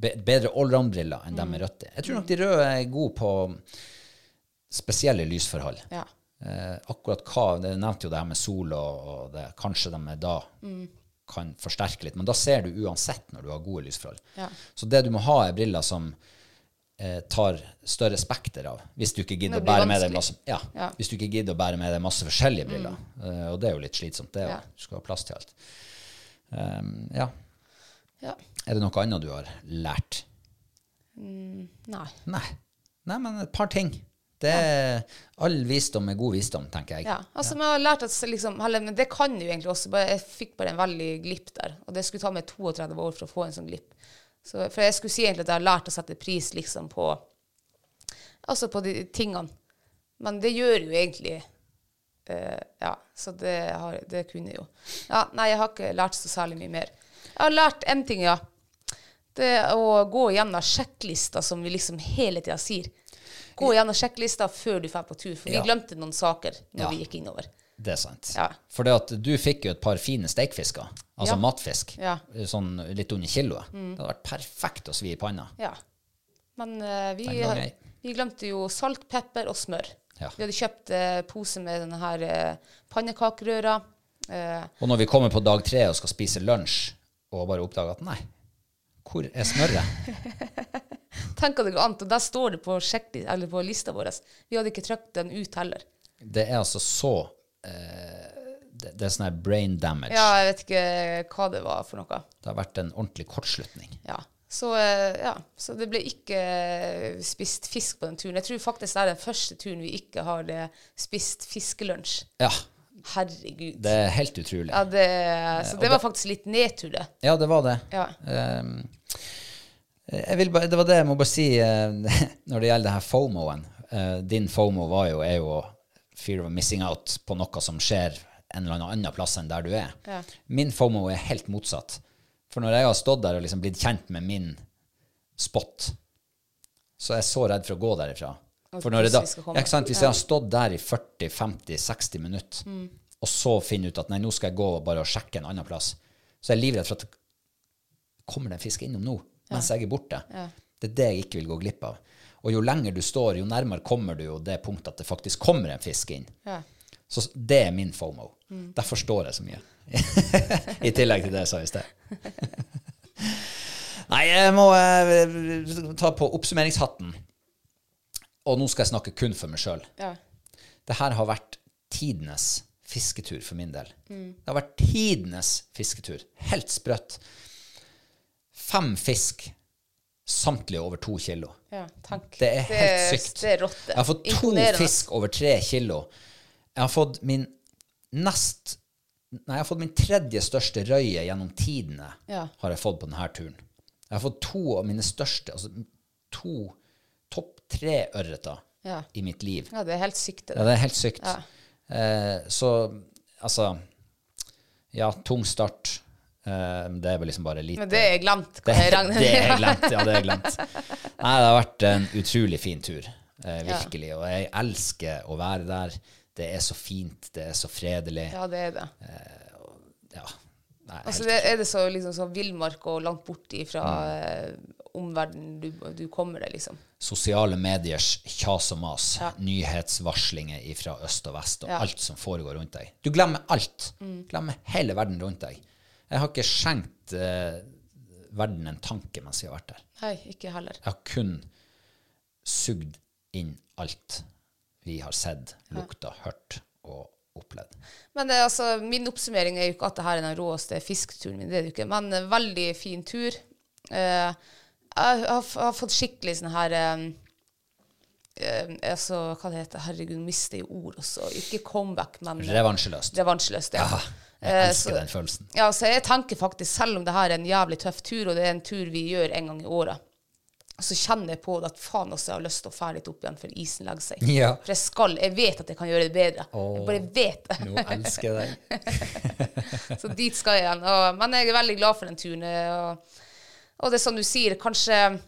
Bedre allround-briller enn Mm. de med røtter. Jeg tror nok de røde er gode på spesielle lysforhold. Ja. Eh, akkurat hva Det nevnte jo det her med sol, og, og det, kanskje de da kan forsterke litt. Men da ser du uansett når du har gode lysforhold. Ja. Så det du må ha, er briller som eh, tar større spekter av. Hvis du ikke gidder å bære med deg masse, ja, Ja. Mm. hvis du ikke gidder å bære med deg masse forskjellige briller. Eh, og det er jo litt slitsomt, det. Ja. Du skal ha plass til alt. Um, ja. Ja. Er det noe annet du har lært? Nei. Nei. Nei, men et par ting. Det er, All visdom er god visdom, tenker jeg. Ja, altså ja. har lært at liksom, men det kan jo egentlig også, bare, jeg fikk bare en veldig glipp der, og det skulle ta meg 32 år for å få en sånn glipp. Så, for jeg skulle si egentlig at jeg har lært å sette pris liksom på, altså på de tingene, men det gjør jo egentlig, uh, ja, så det, har, det kunne jeg jo. Ja, nei, jeg har ikke lært så særlig mye mer. Jeg har lært en ting, ja. Det å gå gjennom sjekklista som vi liksom hele tida sier. Gå gjennom sjekklista før du drar på tur, for Ja. vi glemte noen saker når Ja. vi gikk innover. Det er sant. Ja. For du fikk jo et par fine steikfisker, altså matfisk, Ja. sånn litt under kiloet. Det hadde vært perfekt å svi i panna. Ja. Men uh, vi, vi glemte jo salt, pepper og smør. Ja. Vi hadde kjøpt uh, pose med denne her eh, pannekakerøra. Uh, Og når vi kommer på dag tre og skal spise lunsj, og bare oppdaga at nei, hvor er smøret? tenker det går an, og der står det på, på lista vår. Vi hadde ikke trykt den ut heller. Det er altså så eh, det, det er sånn her brain damage. Ja, jeg vet ikke hva det var for noe. Det har vært en ordentlig kortslutning. Ja. Så, eh, ja. så det ble ikke eh, spist fisk på den turen. Jeg tror faktisk det er den første turen vi ikke har eh, spist fiskelunsj. Ja, Herregud. det er helt utrolig. Ja, det, så det var faktisk litt nedtur, det. Ja, det var det. Ja. Um, vil bare, det var det jeg må bare si uh, når det gjelder det her FOMO-en. Eh, din FOMO var jo, er jo fear of missing out på noe som skjer en eller annen plass enn der du er. Ja. Min FOMO er helt motsatt. For når jeg har stått der og liksom blitt kjent med min spot, så er jeg så redd for å gå derifra. At For når det da, ja, ikke sant? Hvis jeg har stått der i 40-50-60 minutter, Mm. og så finner ut at nei, nå skal jeg gå og bare sjekke en annen plass, så er jeg livredd for at kommer det en fisk innom nå, mens jeg er borte? Det er det jeg ikke vil gå glipp av. Og jo lenger du står, jo nærmere kommer du jo det punktet at det faktisk kommer en fisk inn. Ja. Så det er min FOMO. Derfor står jeg så mye. I tillegg til det jeg sa i sted. Nei, jeg må eh, ta på oppsummeringshatten. Og nå skal jeg snakke kun for meg sjøl. Ja. Det her har vært tidenes fisketur for min del. Det har vært tidenes fisketur. Helt sprøtt. Fem fisk, samtlige over to kilo. ja, takk. Det er helt sykt. Det er rått. Jeg har fått to fisk over tre kilo. Jeg har fått min nest Nei, jeg har fått min tredje største røye gjennom tidene. Ja. Har jeg fått på denne turen. Jeg har fått to av mine største, altså to tre ørreter Ja. i mitt liv. Ja, det er helt sykt. Det Ja, det er helt sykt. Ja. Eh, så altså Ja, tung start. Eh, det er vel liksom bare lite Men det er glemt. det, det er glemt. Ja, det er glemt. Nei, det har vært en utrolig fin tur. Eh, virkelig. Og jeg elsker å være der. Det er så fint. Det er så fredelig. Ja, det er det. Ja. Nei, Altså, det, er det så liksom så villmark og langt borti fra Mm. Eh, omverdenen du, du kommer deg, liksom? sosiale mediers kjas og mas. Ja. Nyhetsvarslinger fra øst og vest, og Ja. Mm. alt som foregår rundt deg. Du glemmer alt. Glemmer hele verden rundt deg. Jeg har ikke skjenkt eh, verden en tanke mens jeg har vært der. Nei, ikke heller. Jeg har kun sugd inn alt vi har sett, lukta, hørt og opplevd. Men det, altså, min oppsummering er jo ikke at det her er den råeste fisketuren min, det er det jo ikke. Men veldig fin tur. Eh, jeg har, har fått skikkelig sånn her eh, eh, altså, Hva det heter Herregud, mister jo ord også. Ikke comeback, men Revansjeløst. revansjeløst. Ja. Ja, jeg Eh, elsker så- den følelsen. Ja, så jeg tenker faktisk, selv om det her er en jævlig tøff tur, og det er en tur vi gjør en gang i året, så kjenner jeg på det at faen også jeg har lyst til å fære litt opp igjen før isen legger seg. Ja. For jeg skal, jeg vet at jeg kan gjøre det bedre. Jeg bare vet det. Nå elsker jeg deg. Så dit skal jeg igjen. Og, men jeg er veldig glad for den turen. eh, Og, og det er som du sier, kanskje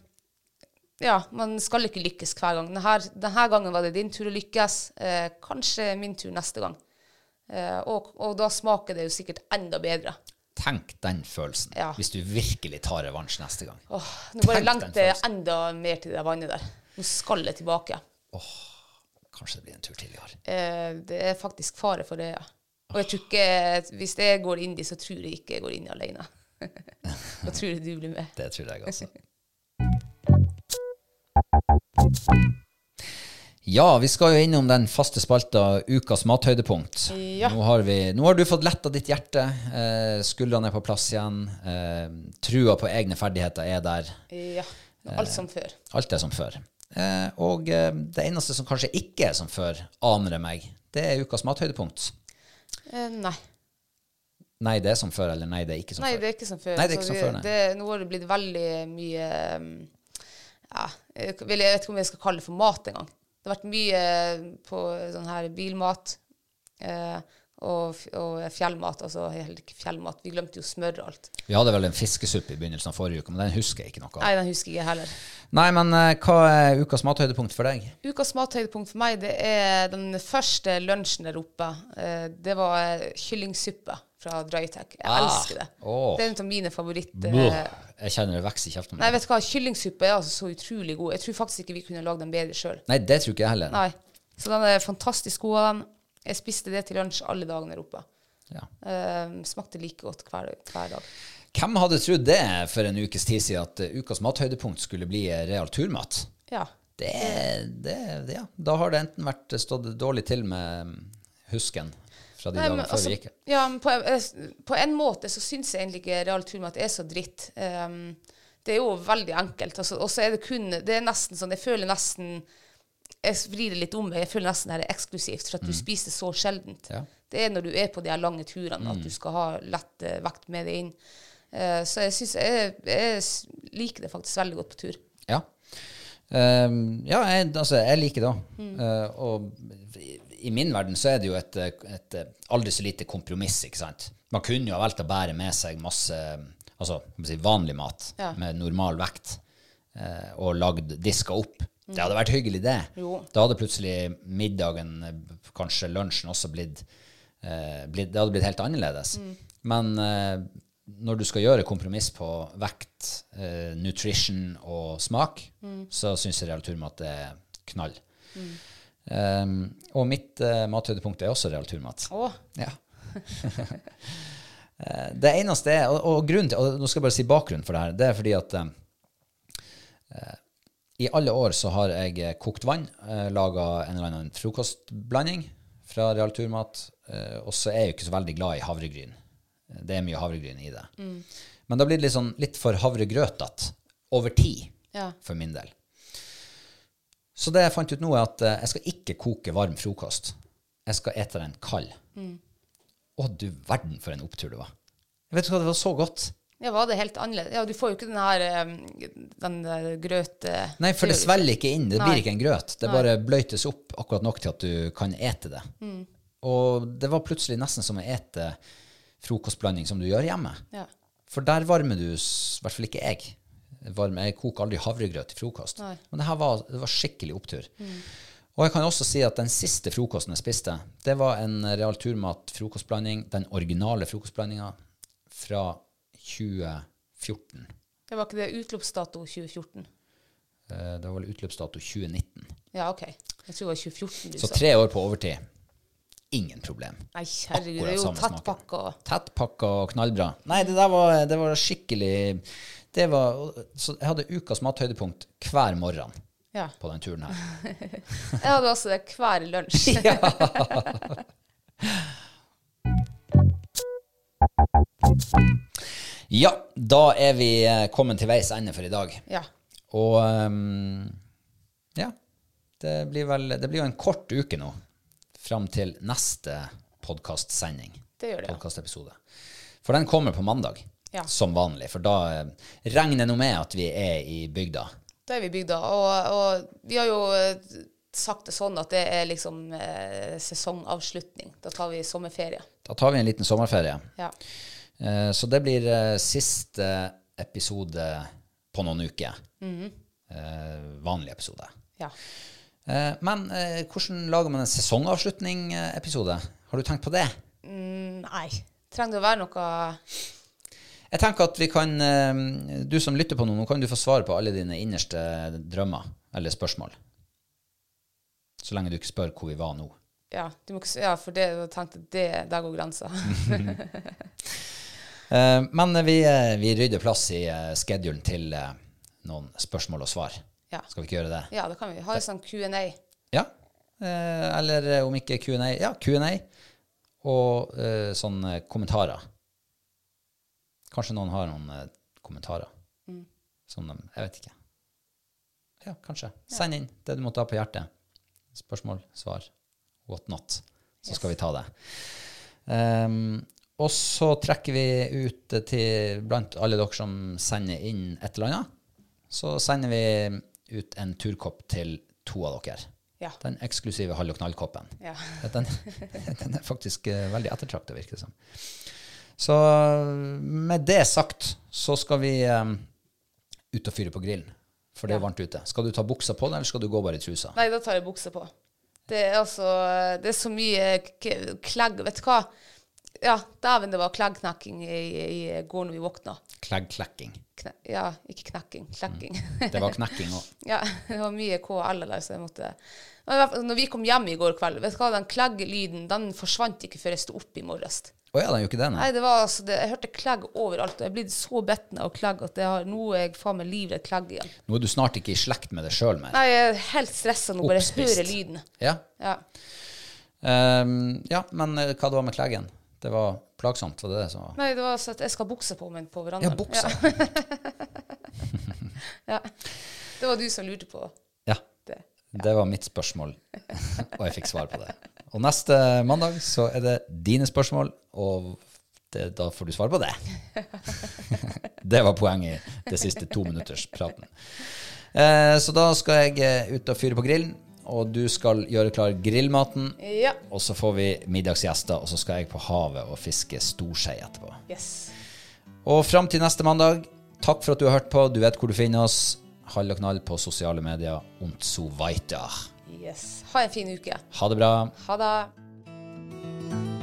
Ja, man skal ikke lykkes hver gang. Denne, denne gangen var det din tur å lykkes. Eh, kanskje min tur neste gang. Eh, og, og da smaker det jo sikkert enda bedre. Tenk den følelsen, Ja. hvis du virkelig tar revansj neste gang. Åh, nå bare lengter jeg enda mer til det vannet der. Nå skal jeg tilbake. Kanskje det blir en tur til i år. Eh, det er faktisk fare for det, ja. Og jeg tror ikke, hvis jeg går inn dit, så tror jeg ikke jeg går inn alene. Da tror jeg du blir med. Det tror jeg også. Ja, vi skal jo innom den faste spalta Ukas mathøydepunkt. Ja. Nå, har vi, nå har du fått letta ditt hjerte. Eh, skuldrene er på plass igjen. Eh, trua på egne ferdigheter er der. Ja. Alt som før. Alt er som før. Eh, og eh, det eneste som kanskje ikke er som før, aner jeg meg, det er ukas mathøydepunkt. Eh, nei. Nei, det er som før, eller nei, det er ikke som nei, før. det er ikke som før. Nei, det er ikke som før, nei. det, nå har det blitt veldig mye um, ja, jeg vet ikke om jeg skal kalle det for mat engang. Det har vært mye på sånn her bilmat eh, og, og fjellmat. Altså heller ikke fjellmat. Vi glemte jo smør og alt. Vi hadde vel en fiskesuppe i begynnelsen av forrige uke, men den husker jeg ikke noe av. Nei, den husker jeg heller. Nei, men eh, hva er ukas mathøydepunkt for deg? Ukas mathøydepunkt for meg, det er den første lunsjen der oppe. Eh, det var eh, kyllingsuppe fra Drytech. Jeg Ah, elsker det. Oh. Det er en av mine favoritter. Buh, jeg kjenner det vokser i kjeften. Nei, vet du hva, kyllingsuppe er altså så utrolig god. Jeg tror faktisk ikke vi kunne lagd den bedre sjøl. Nei, det tror ikke jeg heller. Nei. Så den er fantastisk god. av. Jeg spiste det til lunsj alle dagene der oppe. Ja. Uh, smakte like godt hver, hver dag. Hvem hadde trodd det for en ukes tid siden, at eh, ukas mathøydepunkt skulle bli eh, real turmat? Ja. Det, det, det, ja. Da har det enten vært stått dårlig til med mm, husken fra de dagene før altså, vi gikk. ja, på, på en måte så syns jeg egentlig ikke Real Turmat er så dritt. Um, det er jo veldig enkelt. Altså, og så er det kun Det er nesten sånn Jeg føler nesten Jeg vrir det litt om meg. Jeg føler nesten det er eksklusivt, for at du spiser så sjeldent. Ja. Det er når du er på de her lange turene at du skal ha lett uh, vekt med deg inn. Uh, så jeg syns jeg, jeg liker det faktisk veldig godt på tur. Ja. Um, ja, jeg, altså, jeg liker det òg. Eh, og i, min verden så er det jo et, et aldri så lite kompromiss, ikke sant. Man kunne jo ha valgt å bære med seg masse altså, si, vanlig mat Ja. med normal vekt, eh, og lagd diska opp. Det hadde vært hyggelig, det. Jo. Da hadde plutselig middagen, kanskje lunsjen, også blitt, eh, blitt Det hadde blitt helt annerledes. Men eh, når du skal gjøre kompromiss på vekt, eh, nutrition og smak, så syns jeg realiteten at det er knall. Um, og mitt uh, mathøydepunkt er også Real Turmat. Oh. Ja. Eh, det eneste er, og, og grunnen til, og nå skal jeg bare si bakgrunnen for det her, det er fordi at eh, i alle år så har jeg kokt vann, uh, laga en eller annen frokostblanding fra Real Turmat, uh, og så er jeg jo ikke så veldig glad i havregryn. Det er mye havregryn i det. Men da blir det litt, sånn, litt for havregrøtete over tid, Ja. for min del. Så det jeg fant ut nå, er at eh, jeg skal ikke koke varm frokost. Jeg skal ete den kald. Å, du verden for en opptur det var. Vet du hva, det var så godt. ja, var det helt annerledes? Ja, du får jo ikke den her eh, den grøt... grøte... Nei, for det svelger ikke inn. Det Nei. blir ikke en grøt. Det bare bløytes opp akkurat nok til at du kan ete det. Og det var plutselig nesten som å ete frokostblanding som du gjør hjemme. Ja. For der varmer du, i hvert fall ikke jeg. Varme, jeg koker aldri havregrøt til frokost. Nei. Men det her var, det var skikkelig opptur. Og jeg kan også si at den siste frokosten jeg spiste, det var en Real Turmat frokostblanding, den originale frokostblandinga fra 2014. Det var ikke det utløpsdato 2014? Eh, Det var vel utløpsdato 2019. Ja, OK. Jeg tror det var 2014 du Så sa. tre år på overtid. Ingen problem. Nei, herregud, det Akkurat er jo tettpakka. Tettpakka og knallbra. Nei, det der var, det var skikkelig det var, Så jeg hadde ukas mathøydepunkt hver morgen Ja. på den turen her. Jeg hadde også det hver lunsj. Ja, da er vi eh, kommet til veis ende for i dag. Ja. Og um, ja, det blir vel Det blir jo en kort uke nå fram til neste podkastsending. Det gjør det, ja. For den kommer på mandag, Ja. som vanlig. For da eh, regner nå med at vi er i bygda. Da er vi i bygda. Og, og vi har jo eh, sagt det sånn at det er liksom eh, sesongavslutning. Da tar vi sommerferie. Da tar vi en liten sommerferie. Ja. Eh, Så det blir eh, siste episode på noen uker. Eh, Vanlig episode. ja. Eh, Men hvordan lager man en sesongavslutning-episode? Har du tenkt på det? Mm, nei. Trenger det å være noe Jeg tenker at vi kan eh, Du som lytter på nå, nå kan du få svare på alle dine innerste drømmer eller spørsmål. Så lenge du ikke spør hvor vi var nå. Ja, du må ja for det, jeg tenkte det, der går grensa. Eh, Men vi, eh, vi rydder plass i schedulen til noen spørsmål og svar. Ja. Skal vi ikke gjøre det? ja, det kan vi. Ha en sånn Q&A. Ja. Eller om ikke Q&A, ja, Q&A og sånne kommentarer. Kanskje noen har noen eh, kommentarer. Som de, jeg vet ikke. Ja, kanskje. Send inn det du måtte ha på hjertet. Spørsmål, svar, what not. Så skal vi ta det. Um, og så trekker vi ut til blant alle dere som sender inn et eller annet. Så sender vi ut en turkopp til to av dere. Ja. Den eksklusive Hall og knall-koppen. Ja. Den, den er faktisk uh, veldig ettertrakta, virker det som. Så med det sagt så skal vi um, ut og fyre på grillen. For det er varmt ute. Skal du ta buksa på deg, eller skal du gå bare i trusa? Nei, da tar jeg buksa på. Det er altså Det er så mye klegg Vet du hva? Ja, dæven, det var klaggknakking i, i går når vi våkna. Klaggklakking. Ja, ikke knakking. Klakking. Mm. Det var knakking òg. ja, det var mye KL der, så jeg måtte Men Når vi kom hjem i går kveld, vet du hva, den klagglyden den forsvant ikke før jeg sto opp i morges. Å ja, den gjør ikke det, nei. Nei, det var altså det, Jeg hørte klegg overalt, og jeg er blitt så bitten av klegg at har, nå er jeg faen meg livredd klegg igjen. Nå er du snart ikke i slekt med deg sjøl mer. Nei, jeg er helt stressa nå, bare jeg hører lyden. Ja. Ja. Um, ja, men eh, hva det var med kleggen? Det var plagsomt, var det det som var Nei, det var så at jeg skal ha bukse på meg på verandaen. Ja, buksa. Ja. Det var du som lurte på Ja. det. Det var mitt spørsmål, og jeg fikk svar på det. Og neste mandag så er det dine spørsmål, og det, da får du svar på det. Det var poenget i det siste to minutters praten. Eh, så da skal jeg eh, ut og fyre på grillen, og du skal gjøre klar grillmaten. Ja. Og så får vi middagsgjester, og så skal jeg på havet og fiske storskei etterpå. Yes. Og fram til neste mandag, takk for at du har hørt på. Du vet hvor du finner oss. Hall og knall på sosiale medier. Und so weiter. yes. Ha en fin uke. Ha det bra. Ha det.